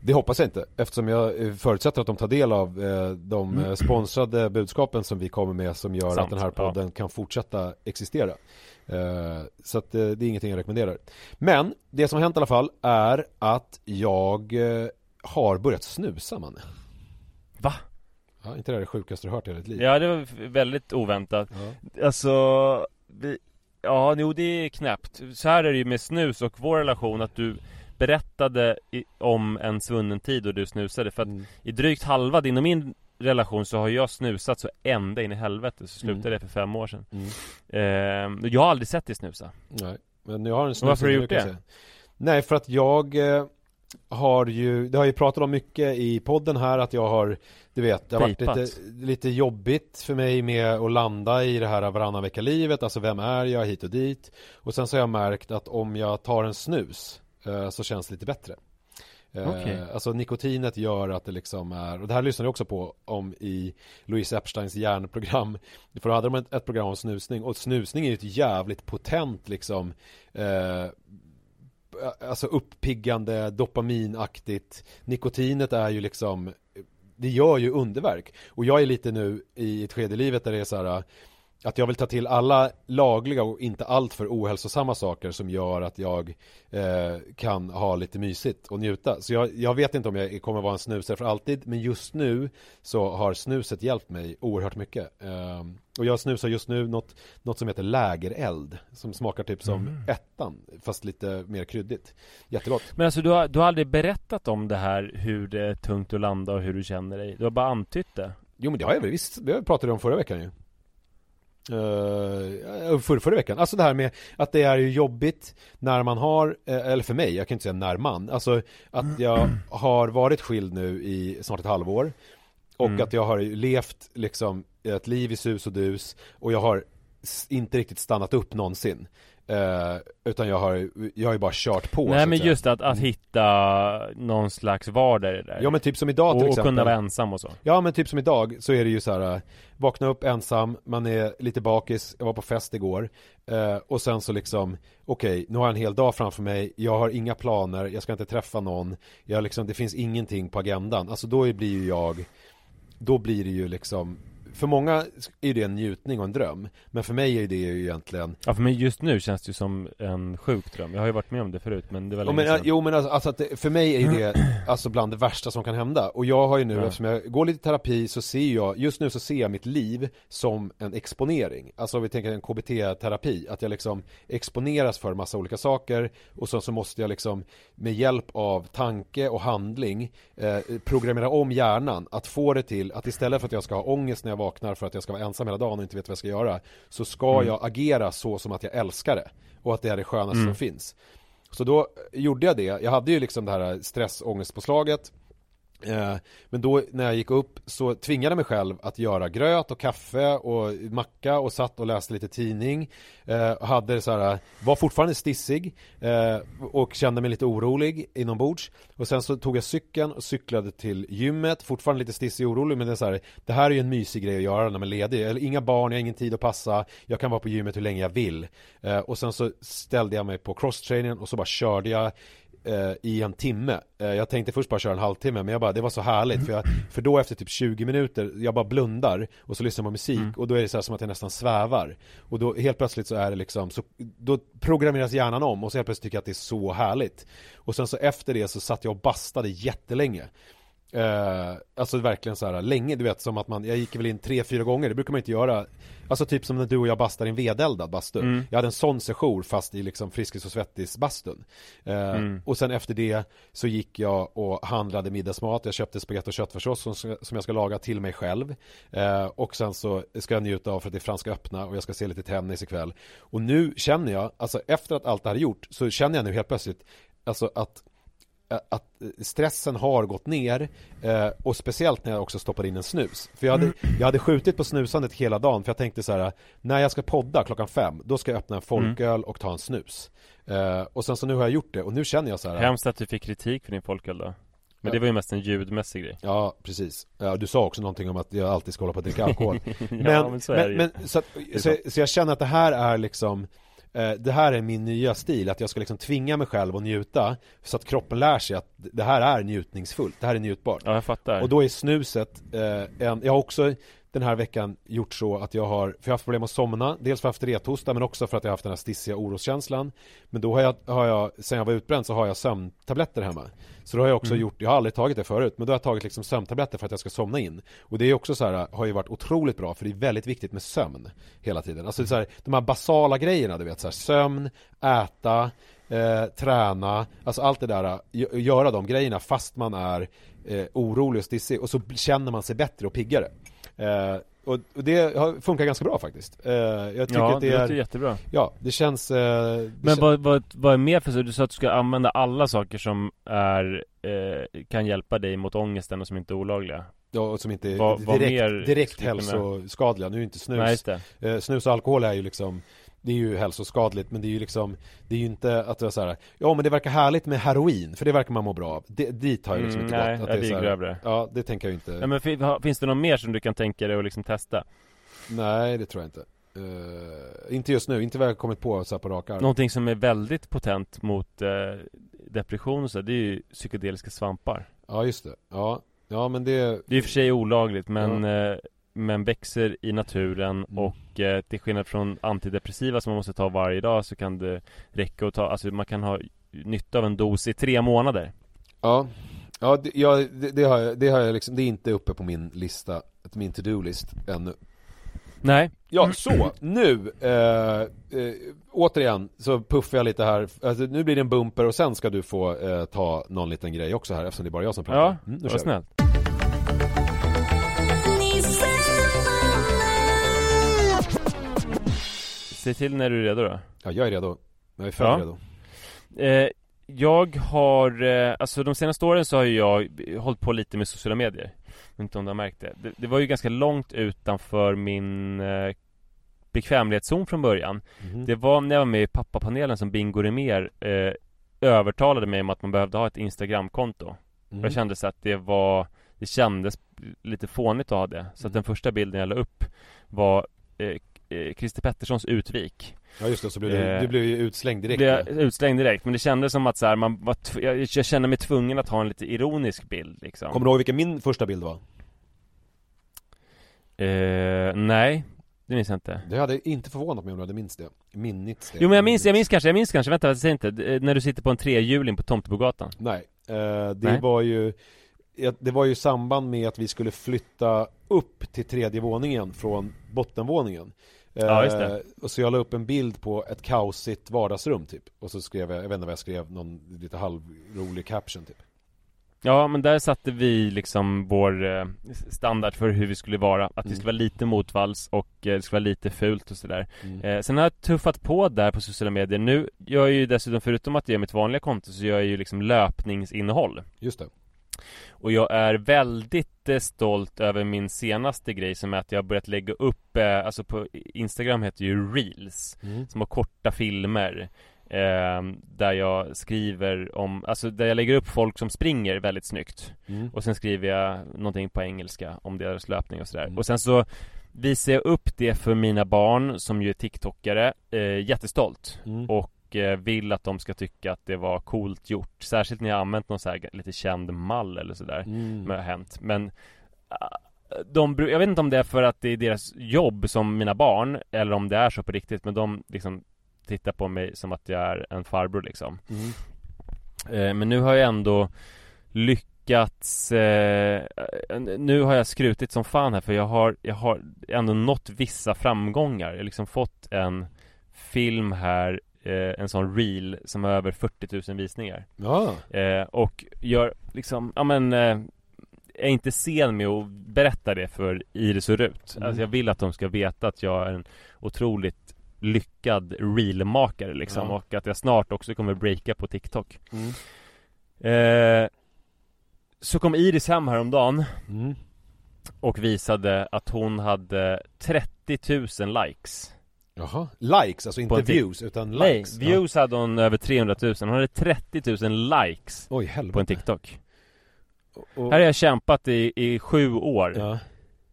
det hoppas jag inte eftersom jag eh, förutsätter att de tar del av eh, de eh, sponsrade budskapen som vi kommer med som gör Sant, att den här podden kan fortsätta existera. Eh, så att eh, det är ingenting jag rekommenderar. Men det som har hänt i alla fall är att jag har börjat snusa man. Va? Ja, inte det här det sjukaste du hört i ditt liv. Ja det var väldigt oväntat. Ja. Alltså, vi, ja jo det är knäppt. Så här är det ju med snus och vår relation att du berättade i, om en svunnen tid och du snusade. För att Mm. i drygt halva din och min relation så har jag snusat så ända in i helvete. Så slutade Mm. det för fem år sedan. Mm. Ehm, jag har aldrig sett dig snusa. Nej, men jag har en snus varför har du gjort det? Nej, för att jag eh, har ju, det har ju pratat om mycket i podden här att jag har, du vet, det har varit lite, lite jobbigt för mig med att landa i det här varannan vecka livet, alltså vem är jag hit och dit. Och sen så har jag märkt att om jag tar en snus eh, så känns det lite bättre. Eh. Alltså nikotinet gör att det liksom är, och det här lyssnade jag också på om i Louise Epsteins hjärnprogram. *laughs* För då hade de ett, ett program om snusning och snusning är ju ett jävligt potent liksom eh, Eh, alltså uppiggande, dopaminaktigt. Nikotinet är ju liksom Det gör ju underverk. Och jag är lite nu i ett skede i livet där det är så här att jag vill ta till alla lagliga och inte alltför ohälsosamma saker som gör att jag eh, kan ha lite mysigt och njuta. Så jag, jag vet inte om jag kommer vara en snusare för alltid, men just nu så har snuset hjälpt mig oerhört mycket. Eh, och jag snusar just nu något, något som heter lägereld, som smakar typ som ettan, fast lite mer kryddigt. Jättegott. Men alltså du har, du har aldrig berättat om det här hur det är tungt att landa och hur du känner dig? Du har bara antytt det? Jo men det har jag väl visst, det pratade jag om förra veckan ju. Uh, för, förra veckan, alltså det här med att det är ju jobbigt när man har, eh, eller för mig, jag kan inte säga när man, alltså att jag *clears throat* har varit skild nu i snart ett halvår och Mm. att jag har levt liksom ett liv i sus och dus och jag har inte riktigt stannat upp någonsin. Eh, utan jag har, jag har ju bara kört på Nej men säga. just att, att hitta någon slags vardag i det där. Ja men typ som idag till och, och exempel. kunna vara ensam och så. Ja men typ som idag så är det ju så här äh, Vakna upp ensam, man är lite bakis, jag var på fest igår eh, Och sen så liksom Okej, nu har jag en hel dag framför mig Jag har inga planer, jag ska inte träffa någon jag liksom, Det finns ingenting på agendan. Alltså då blir ju jag Då blir det ju liksom För många är det en njutning och en dröm Men för mig är det ju egentligen Ja för mig just nu känns det ju som en sjuk dröm. Jag har ju varit med om det förut men det var länge men, sedan. jo men alltså, alltså att det, för mig är det *clears throat* alltså bland det värsta som kan hända. Och jag har ju nu, Ja. eftersom jag går lite terapi så ser jag, just nu så ser jag mitt liv som en exponering. Alltså om vi tänker en KBT-terapi, att jag liksom exponeras för massa olika saker Och så, så måste jag liksom med hjälp av tanke och handling eh, programmera om hjärnan Att få det till att istället för att jag ska ha ångest när jag vaknar för att jag ska vara ensam hela dagen och inte vet vad jag ska göra Så ska Mm. jag agera så som att jag älskar det Och att det är det skönaste Mm. som finns så då gjorde jag det. Jag hade ju liksom det här stressångestpåslaget. Eh, men då när jag gick upp så tvingade jag mig själv att göra gröt och kaffe och macka och satt och läste lite tidning. Eh, Hade så här, var fortfarande stissig eh, och kände mig lite orolig inombords. Och sen så tog jag cykeln och cyklade till gymmet, fortfarande lite stissig och orolig men det är så här, det här är ju en mysig grej att göra när man är ledig. Eller inga barn, jag har ingen tid att passa, jag kan vara på gymmet hur länge jag vill. Eh, Och sen så ställde jag mig på crosstrainern och så bara körde jag eh, i en timme. Eh, jag tänkte först bara köra en halvtimme men jag bara, det var så härligt för, jag, för då efter typ 20 minuter, jag bara blundar och så lyssnar man musik och då är det så här som att jag nästan svävar. Och då helt plötsligt så är det liksom, så, då programmeras hjärnan om och så helt plötsligt tycker jag att det är så härligt. Och sen så efter det så satt jag och bastade jättelänge. Eh, alltså verkligen så här länge, du vet som att man, jag gick väl in tre, fyra gånger, det brukar man inte göra. Alltså typ som när du och jag bastar i en vedeldad bastu. Mm. Jag hade en sån session fast i liksom Friskis och Svettis bastun eh, Mm. Och sen efter det så gick jag och handlade middagsmat, jag köpte spagetti och köttfärssås som, som jag ska laga till mig själv. Eh, Och sen så ska jag njuta av för att det är Franska öppna och jag ska se lite tennis ikväll. Och nu känner jag, alltså efter att allt det här är gjort så känner jag nu helt plötsligt Alltså att att stressen har gått ner eh, och speciellt när jag också stoppar in en snus. För jag hade, jag hade skjutit på snusandet hela dagen för jag tänkte så här när jag ska podda klockan fem då ska jag öppna en folköl och ta en snus. Eh, och sen så nu har jag gjort det och nu känner jag så här Hemskt att du fick kritik för din folköl då Men det var ju mest en ljudmässig grej Ja, precis. Ja, du sa också någonting om att jag alltid ska hålla på att dricka alkohol. *laughs* Ja, men, men så men, men så, att, så, så jag känner att det här är liksom eh, det här är min nya stil, att jag ska liksom tvinga mig själv att njuta Så att kroppen lär sig att det här är njutningsfullt, det här är njutbart. Ja jag fattar. Och då är snuset, eh, en, jag har också den här veckan gjort så att jag har, för jag har haft problem att somna, dels för att jag haft rethosta men också för att jag har haft den här stissiga oroskänslan. Men då har jag, har jag, sen jag var utbränd så har jag sömntabletter hemma. Så då har jag också Mm. gjort, jag har aldrig tagit det förut, men då har jag tagit liksom sömntabletter för att jag ska somna in. Och det är också så här, har ju varit otroligt bra för det är väldigt viktigt med sömn hela tiden. Alltså så här, de här basala grejerna du vet så här, sömn, äta, eh, träna, alltså allt det där, gö- göra de grejerna fast man är eh, orolig och stissig och så känner man sig bättre och piggare. Eh, och, och det har- funkar ganska bra faktiskt. Eh, jag tycker Ja att det det är, jättebra. Ja det känns... Eh, det Men kän- vad, vad, vad är mer för så? Du sa att du ska använda alla saker som är eh, Kan hjälpa dig mot ångesten och som inte är olagliga. Ja, och som inte är direkt, direkt hälsoskadliga, nu är inte snus. Nej Eh, snus och alkohol är ju liksom det är ju hälsoskadligt men det är ju liksom Det är ju inte att det är så här Ja men det verkar härligt med heroin för det verkar man må bra av. Det, Dit har jag liksom Mm, inte nej, gått ja, att det är här- grövre. Ja det tänker jag inte. Ja, men Finns det något mer som du kan tänka dig att liksom testa? Nej det tror jag inte. Eh, Inte just nu, inte vad jag har kommit på så här på rak arm. Någonting som är väldigt potent mot eh, depression och så, det är ju psykedeliska svampar. Ja just det, ja Ja men det Det är i och för sig olagligt men, eh, men växer i naturen Mm. och eh, till skillnad från antidepressiva som man måste ta varje dag så kan det räcka att ta, alltså man kan ha nytta av en dos i tre månader. Ja. Ja, det, ja, det, det har jag, det har jag liksom, det är inte uppe på min lista, min to-do-list ännu. Nej. Ja, så, nu, eh, eh, återigen så puffar jag lite här, alltså, nu blir det en bumper och sen ska du få eh, ta någon liten grej också här eftersom det är bara jag som pratar. Ja, mm, vad snällt Se till när du är redo då Ja, jag är redo, jag är för Ja. redo eh, Jag har, eh, alltså de senaste åren så har jag hållit på lite med sociala medier inte om du har märkt det Det, det var ju ganska långt utanför min eh, bekvämlighetszon från början Mhm. Det var när jag var med i pappapanelen som Bingo Rimér eh, övertalade mig om att man behövde ha ett Instagramkonto. Och jag kände så att det var Det kändes lite fånigt att ha det Så att Mm. den första bilden jag la upp var eh, eh, Christer Petterssons utvik. Ja just det, så blev du, Eh, du blev ju utslängd direkt Blev ja. utslängd direkt men det kändes som att så här, man var jag, jag kände mig tvungen att ha en lite ironisk bild liksom. Kommer du ihåg vilken min första bild var? eh, Nej Det minns jag inte. Det hade inte förvånat mig om du hade minst det. Minnits det. Jo men jag minns, jag minns kanske, jag minns kanske, vänta säger inte. Eh, När du sitter på en trehjuling på Tomtebogatan. Nej, eh, det Nej. var ju Det var ju i samband med att vi skulle flytta upp till tredje våningen från bottenvåningen Ja, just det. Och så jag la upp en bild på ett kaosigt vardagsrum typ. Och så skrev jag, jag vet inte vad jag skrev, någon lite halvrolig caption typ. Ja men där satte vi liksom vår eh, standard för hur vi skulle vara. Att vi Mm. skulle vara lite motvalls och eh, det skulle vara lite fult och sådär. Mm. eh, Sen har jag tuffat på där på sociala medier. Nu gör jag ju dessutom, förutom att jag gör mitt vanliga konto Så gör jag ju liksom löpningsinnehåll. Just det Och jag är väldigt eh, stolt över min senaste grej som är att jag har börjat lägga upp eh, Alltså på Instagram heter ju Reels mm. Som har korta filmer eh, Där jag skriver om, alltså där jag lägger upp folk som springer väldigt snyggt Mm. Och sen skriver jag någonting på engelska om deras löpning och sådär Mm. Och sen så visar jag upp det för mina barn som ju är TikTokare eh, Jättestolt Mm. och eh, vill att de ska tycka att det var coolt gjort Särskilt när jag använt någon så här lite känd mall eller sådär Mm. som har hänt Men ah, de, jag vet inte om det är för att det är deras jobb som mina barn Eller om det är så på riktigt Men de liksom tittar på mig som att jag är en farbror liksom Mm. eh, Men nu har jag ändå lyckats eh, Nu har jag skrutit som fan här för jag har, jag har ändå nått vissa framgångar Jag har liksom fått en film här En sån reel som har över 40 000 visningar Ja, eh, Och gör liksom, ja men eh, är inte sen med att berätta det för Iris och Rut Mm. Alltså jag vill att de ska veta att jag är en otroligt lyckad reelmakare liksom Ja. och att jag snart också kommer breaka på TikTok mm. eh, Så kom Iris hem häromdagen Mm. och visade att hon hade 30 000 likes Jaha, likes, alltså inte views utan likes. Nej, views hade hon över 300 000, hon hade 30 000 likes. Oj helvete. på en TikTok. Och- Här har jag kämpat i, i sju år. Ja,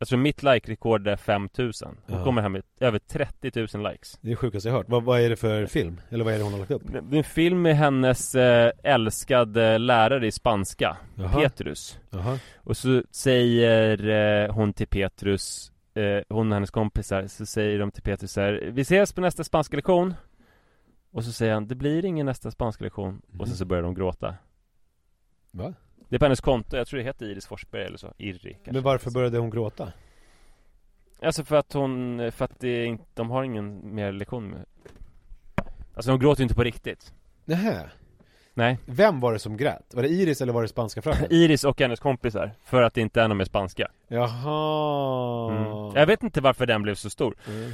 tror mitt like-rekord är 5000 Hon Ja. kommer hem med över 30 000 likes. Det är det sjukaste jag hört. Vad, vad är det för film? Eller vad är det hon har lagt upp? Det är en film med hennes eh, älskade lärare i spanska. Jaha. Petrus. Jaha, Och så säger eh, hon till Petrus eh, Hon och hennes kompisar Så säger de till Petrus så här Vi ses på nästa spanska lektion. Och så säger han Det blir ingen nästa spanska lektion. Och sen så börjar de gråta. Va? Det är på hennes konto, jag tror det heter Iris Forsberg eller så Irri kanske Men varför började hon gråta? Alltså för att hon, för att det inte, de har ingen mer lektion med Alltså de gråter ju inte på riktigt. Nähä. Nej. Vem var det som grät? Var det Iris eller var det spanska fröken? *laughs* Iris och hennes kompisar För att det inte är någon mer spanska Jaha mm. Jag vet inte varför den blev så stor Mm.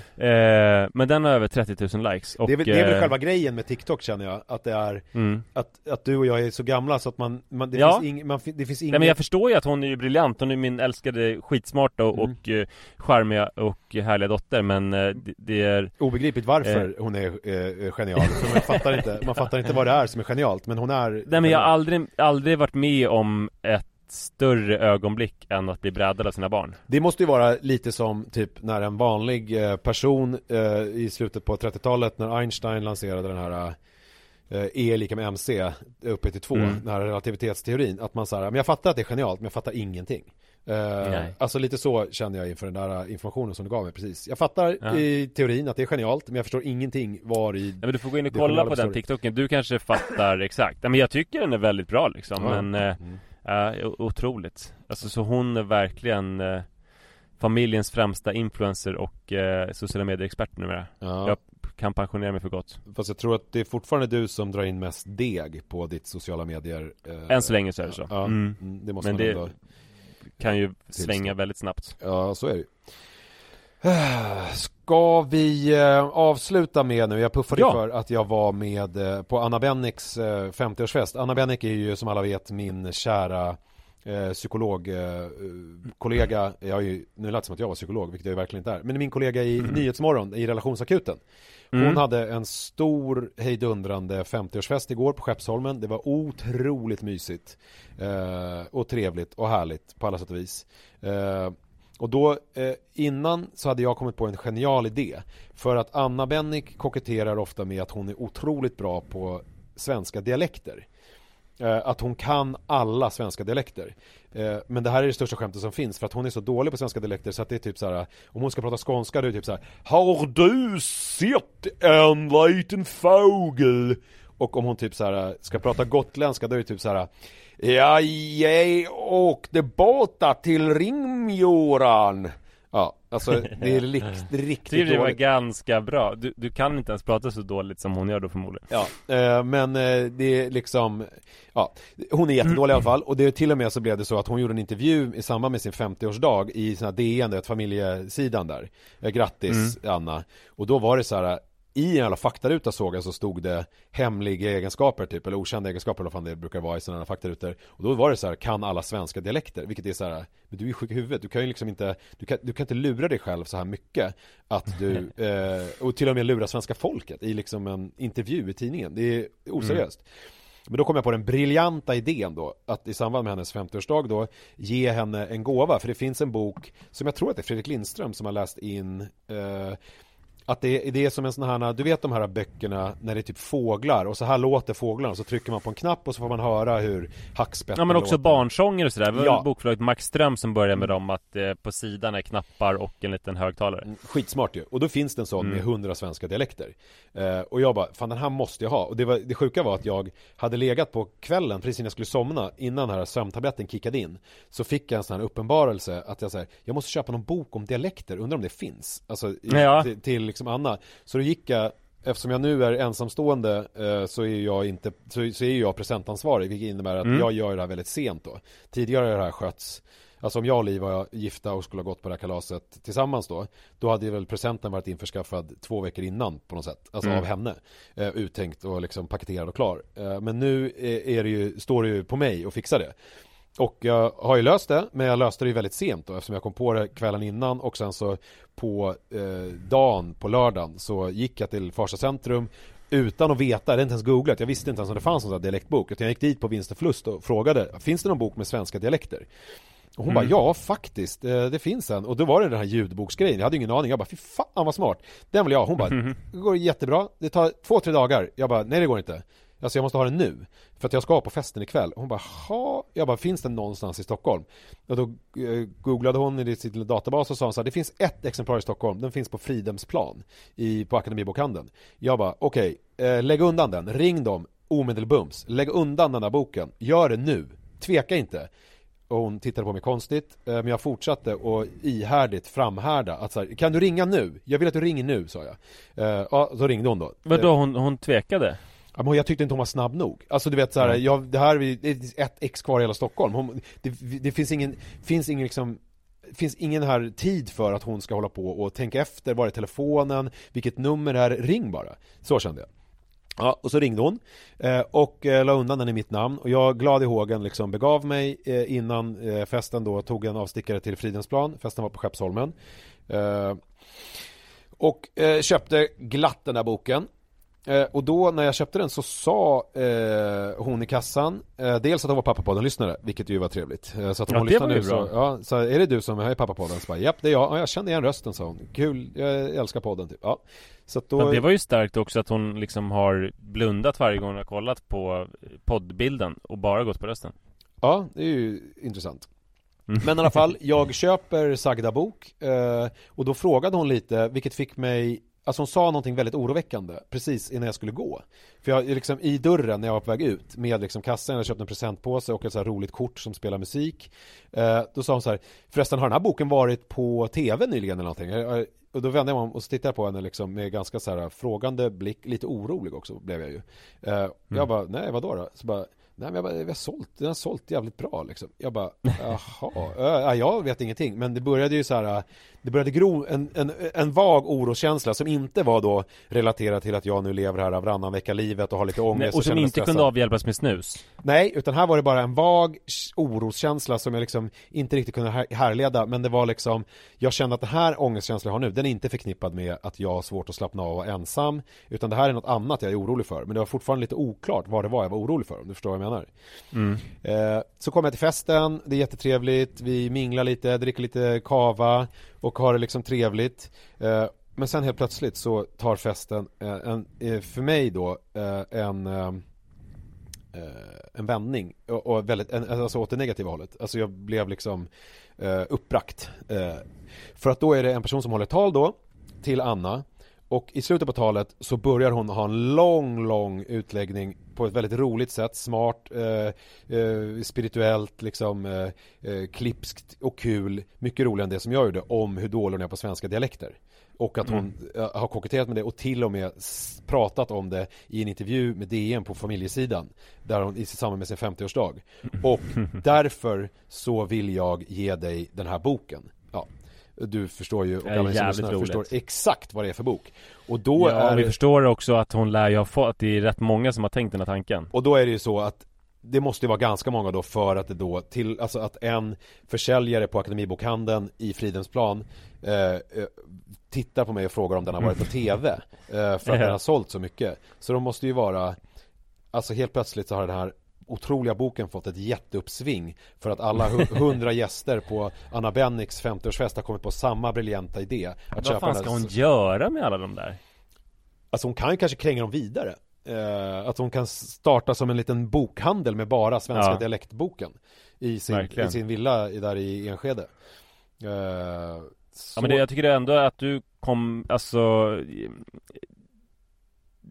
eh, Men den har över 30 000 likes och, det, är väl, det är väl eh, själva grejen med TikTok känner jag, att det är mm. Att, att du och jag är så gamla så att man, man det Ja. finns ing, man, det finns inget Nej men jag förstår ju att hon är ju briljant, hon är min älskade skitsmarta och, Mm. och eh, charmiga och härliga dotter men eh, det, det är Obegripligt varför hon är eh, genial, man fattar, inte, man fattar inte vad det är som är genialt, men hon är Nej men jag har aldrig, aldrig varit med om ett större ögonblick än att bli brädad av sina barn Det måste ju vara lite som typ när en vanlig eh, person eh, i slutet på 30-talet när Einstein lanserade den här eh, E är lika med MC uppe till två, Mm. den här relativitetsteorin, att man säger men jag fattar att det är genialt, men jag fattar ingenting. Nej. alltså lite så känner jag inför den där informationen som du gav mig precis. Jag fattar Ja. i teorin att det är genialt, men jag förstår ingenting var i Nej men du får gå in och kolla på den. TikToken, du kanske fattar *laughs* exakt Nej men jag tycker den är väldigt bra liksom, Ja. men Mm. Ja, o- otroligt. Alltså så hon är verkligen eh, Familjens främsta influencer och eh, sociala medier-expert numera. Ja. Jag kan pensionera mig för gott. Fast jag tror att det är fortfarande du som drar in mest deg på ditt sociala medier eh, Än så länge så är det så. Ja, mm. mm, det måste Men man det ändå Kan ju svänga väldigt snabbt. Ja, så är det. *sighs* Ska vi eh, avsluta med nu, jag puffade Ja. för att jag var med eh, på Anna Bennicks eh, 50-årsfest. Anna Bennick är ju som alla vet min kära eh, psykologkollega. jag har ju, nu lät det som att jag var psykolog, vilket jag verkligen inte är. Men min kollega i Nyhetsmorgon i relationsakuten. Hon Mm. hade en stor hejdundrande 50-årsfest igår på Skeppsholmen. Det var otroligt mysigt. Eh, och trevligt och härligt på alla sätt och vis. Eh, och då eh, innan så hade jag kommit på en genial idé. För att Anna Bennick koketterar ofta med att hon är otroligt bra på svenska dialekter. Eh, att hon kan alla svenska dialekter. Eh, men det här är det största skämtet som finns för att hon är så dålig på svenska dialekter så att det är typ så här. Om hon ska prata skånska då är det typ så här. Har du sett en liten fågel? Och om hon typ så här ska prata gotländska då är det typ så här. Ja, jag åkte båta till Ringmjoran. Ja, alltså det är likt, *laughs* riktigt Tycker det var dåligt. ganska bra du, du kan inte ens prata så dåligt som hon gör då förmodligen Ja, eh, men eh, det är liksom Ja, hon är jättedålig i alla fall och det är till och med så blev det så att hon gjorde en intervju i samband med sin 50-årsdag i sån här DN, det familjesidan där eh, Grattis Anna Och då var det så här i en jävla faktaruta såg jag så stod det hemliga egenskaper typ, eller okända egenskaper eller vad fan det brukar vara i sådana här faktarutor. Och då var det så här, kan alla svenska dialekter? Vilket är så här, men du är sjuk i huvudet, du kan ju liksom inte Du kan, du kan inte lura dig själv så här mycket Att du, *laughs* eh, och till och med lura svenska folket i liksom en intervju i tidningen. Det är oseriöst. Men då kom jag på den briljanta idén då Att i samband med hennes 50-årsdag då Ge henne en gåva, för det finns en bok Som jag tror att det är Fredrik Lindström som har läst in eh, Att det, det är som en sån här, du vet de här böckerna när det är typ fåglar och så här låter fåglarna så trycker man på en knapp och så får man höra hur hackspetten Ja men också låter. barnsånger och sådär. Det var Ja. bokförlaget Max Ström som började med dem att eh, på sidan är knappar och en liten högtalare. Mm, Skitsmart ju, och då finns det en sån Mm. med hundra svenska dialekter eh, Och jag bara, fan den här måste jag ha Och det, var, det sjuka var att jag hade legat på kvällen precis innan jag skulle somna Innan den här sömntabletten kickade in Så fick jag en sån här uppenbarelse att jag säger Jag måste köpa någon bok om dialekter, undrar om det finns Alltså Ja. till, till liksom Anna Så då gick jag Eftersom jag nu är ensamstående eh, så är jag inte, så, så är jag presentansvarig vilket innebär att Mm. jag gör det här väldigt sent då Tidigare har det här skötts Alltså om jag och Liv var gifta och skulle ha gått på det här kalaset tillsammans då Då hade väl presenten varit införskaffad två veckor innan på något sätt Alltså Mm. av henne eh, Uttänkt och liksom paketerad och klar eh, Men nu är, är det ju, står det ju på mig att fixa det och jag har ju löst det, men jag löste det ju väldigt sent då eftersom jag kom på det kvällen innan och sen så på eh, dagen, på lördagen, så gick jag till Farsta centrum utan att veta, jag hade inte ens googlat, jag visste inte ens om det fanns någon sån här dialektbok utan jag gick dit på vinst och förlust och frågade, finns det någon bok med svenska dialekter? Och hon bara, ja faktiskt, eh, det finns en. Och då var det den här ljudboksgrejen, jag hade ingen aning. Jag bara, fy fan vad smart. Den vill jag ha. Hon bara, det går jättebra. Det tar två, tre dagar. Jag bara, nej det går inte. Alltså jag måste ha den nu. För att jag ska på festen ikväll. Hon bara, ha. Jag bara, finns den någonstans i Stockholm? Och då eh, googlade hon i sin lilla databas och sa så här, det finns ett exemplar i Stockholm. Den finns på Fridhemsplan i, på Akademibokhandeln. Jag bara, okej, eh, lägg undan den. Ring dem omedelbums. Lägg undan den där boken. Gör det nu. Tveka inte. Och hon tittade på mig konstigt, eh, men jag fortsatte och ihärdigt framhärda att så här, kan du ringa nu? Jag vill att du ringer nu, sa jag. Eh, Ja, så ringde hon då. Vadå, hon, hon tvekade? Ja, men jag tyckte inte hon var snabb nog. Alltså du vet så här, Mm. jag, det här är ett ex kvar i hela Stockholm. Hon, det, det finns ingen, finns ingen liksom finns ingen här tid för att hon ska hålla på och tänka efter, var är telefonen, vilket nummer är, ring bara. Så kände jag. Ja, och så ringde hon eh, och eh, la undan den i mitt namn och jag glad i hågen liksom begav mig eh, innan festen då tog en avstickare till Fridhemsplan, festen var på Skeppsholmen och köpte glatt den där boken Eh, och då när jag köpte den så sa eh, hon i kassan eh, Dels att hon var pappapodden-lyssnare, vilket ju var trevligt eh, Så att Ja, hon lyssnar ju nu bra. så, ja, så är det du som är i pappapodden? Så bara, japp det är jag, ja, jag kände igen rösten sa hon Kul, jag älskar podden typ Ja, så att då Men det var ju starkt också att hon liksom har blundat varje gång hon har kollat på poddbilden och bara gått på rösten. Ja, det är ju intressant Mm. Men i alla fall, *laughs* jag köper sagda bok eh, Och då frågade hon lite, vilket fick mig Alltså hon sa någonting väldigt oroväckande precis innan jag skulle gå. För jag liksom i dörren när jag var på väg ut med liksom kassan, jag hade köpt en presentpåse och ett så här roligt kort som spelar musik eh, Då sa hon så här, förresten har den här boken varit på tv nyligen eller någonting? Och då vände jag mig om och tittade på henne liksom med ganska så här frågande blick, lite orolig också blev jag ju. Eh, Jag bara, nej vadå då? Så bara, Nej men jag bara, vi har sålt, den har sålt jävligt bra liksom. Jag bara, *laughs* jaha, äh, jag vet ingenting. Men det började ju så här Det började gro en, en, en vag oroskänsla som inte var då relaterad till att jag nu lever här varannan vecka livet och har lite ångest Nej, och som känner mig inte kunde stressad. avhjälpas med snus. Nej, utan här var det bara en vag oroskänsla som jag liksom inte riktigt kunde här- härleda Men det var liksom Jag kände att den här ångestkänslan jag har nu Den är inte förknippad med att jag har svårt att slappna av och vara ensam Utan det här är något annat jag är orolig för Men det var fortfarande lite oklart vad det var jag var orolig för Om du förstår vad jag menar eh, Så kommer jag till festen Det är jättetrevligt Vi minglar lite, dricker lite kava och har det liksom trevligt eh, Men sen helt plötsligt så tar festen eh, en, eh, För mig då En en vändning och, väldigt, alltså åt det negativa hållet. Alltså jag blev liksom eh, uppbragt. För att då är det en person som håller tal då till Anna och i slutet på talet så börjar hon ha en lång, lång utläggning på ett väldigt roligt sätt, smart, eh, eh, spirituellt, liksom eh, eh, klipskt och kul, mycket roligare än det som jag gjorde om hur dålig hon är på svenska dialekter. Och att hon eh, har koketterat med det och till och med pratat om det i en intervju med DN på familjesidan. Där hon i samband med sin 50-årsdag. Och *laughs* därför så vill jag ge dig den här boken. Du förstår ju, och alla som lyssnar förstår exakt vad det är för bok. Och då ja, är vi förstår också att hon lär ju ha fått, att det är rätt många som har tänkt den här tanken. Och då är det ju så att det måste ju vara ganska många då för att det då till, alltså att en försäljare på Akademibokhandeln i Fridhemsplan eh, eh, tittar på mig och frågar om den har varit på TV eh, för att den *laughs* har sålt så mycket. Så de måste ju vara, alltså helt plötsligt så har den här otroliga boken fått ett jätteuppsving för att alla hu- *laughs* hundra gäster på Anna Bennicks 50-årsfest har kommit på samma briljanta idé. Att Vad fan den ska hon göra med alla de där? Alltså hon kan ju kanske kränga dem vidare. Eh, att hon kan starta som en liten bokhandel med bara svenska Ja. dialektboken i sin, Verkligen. i sin villa där i Enskede. Eh, så... Ja men det, jag tycker ändå att du kom, alltså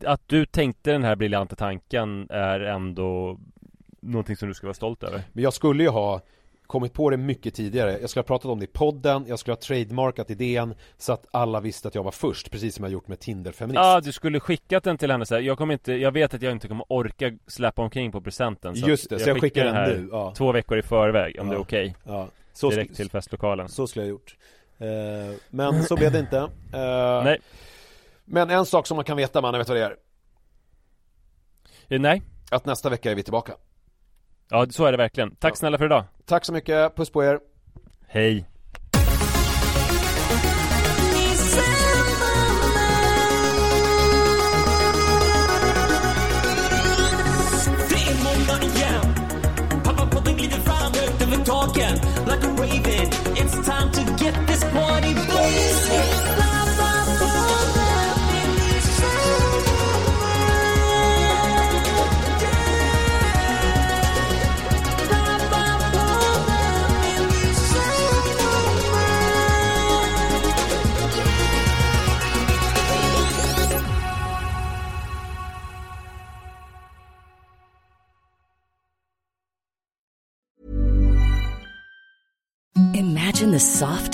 Att du tänkte den här briljanta tanken är ändå Någonting som du ska vara stolt över Men jag skulle ju ha kommit på det mycket tidigare. Jag skulle ha pratat om det i podden, jag skulle ha trademarkat idén så att alla visste att jag var först, precis som jag gjort med Tinder-feminist. Ja, du skulle skickat den till henne så här. Jag kommer inte, jag vet att jag inte kommer orka släppa omkring på presenten så Just det, att så jag skickar den här nu, ja. två veckor i förväg om Ja. det är okej Ja, så, Direkt till festlokalen så skulle jag gjort. Eh, men så blev det inte. Eh, Nej, Men en sak som man kan veta, man vet vad det är? Eh, nej Att nästa vecka är vi tillbaka. Ja, så är det verkligen. Tack Ja. snälla för idag Tack så mycket, puss på er. Hej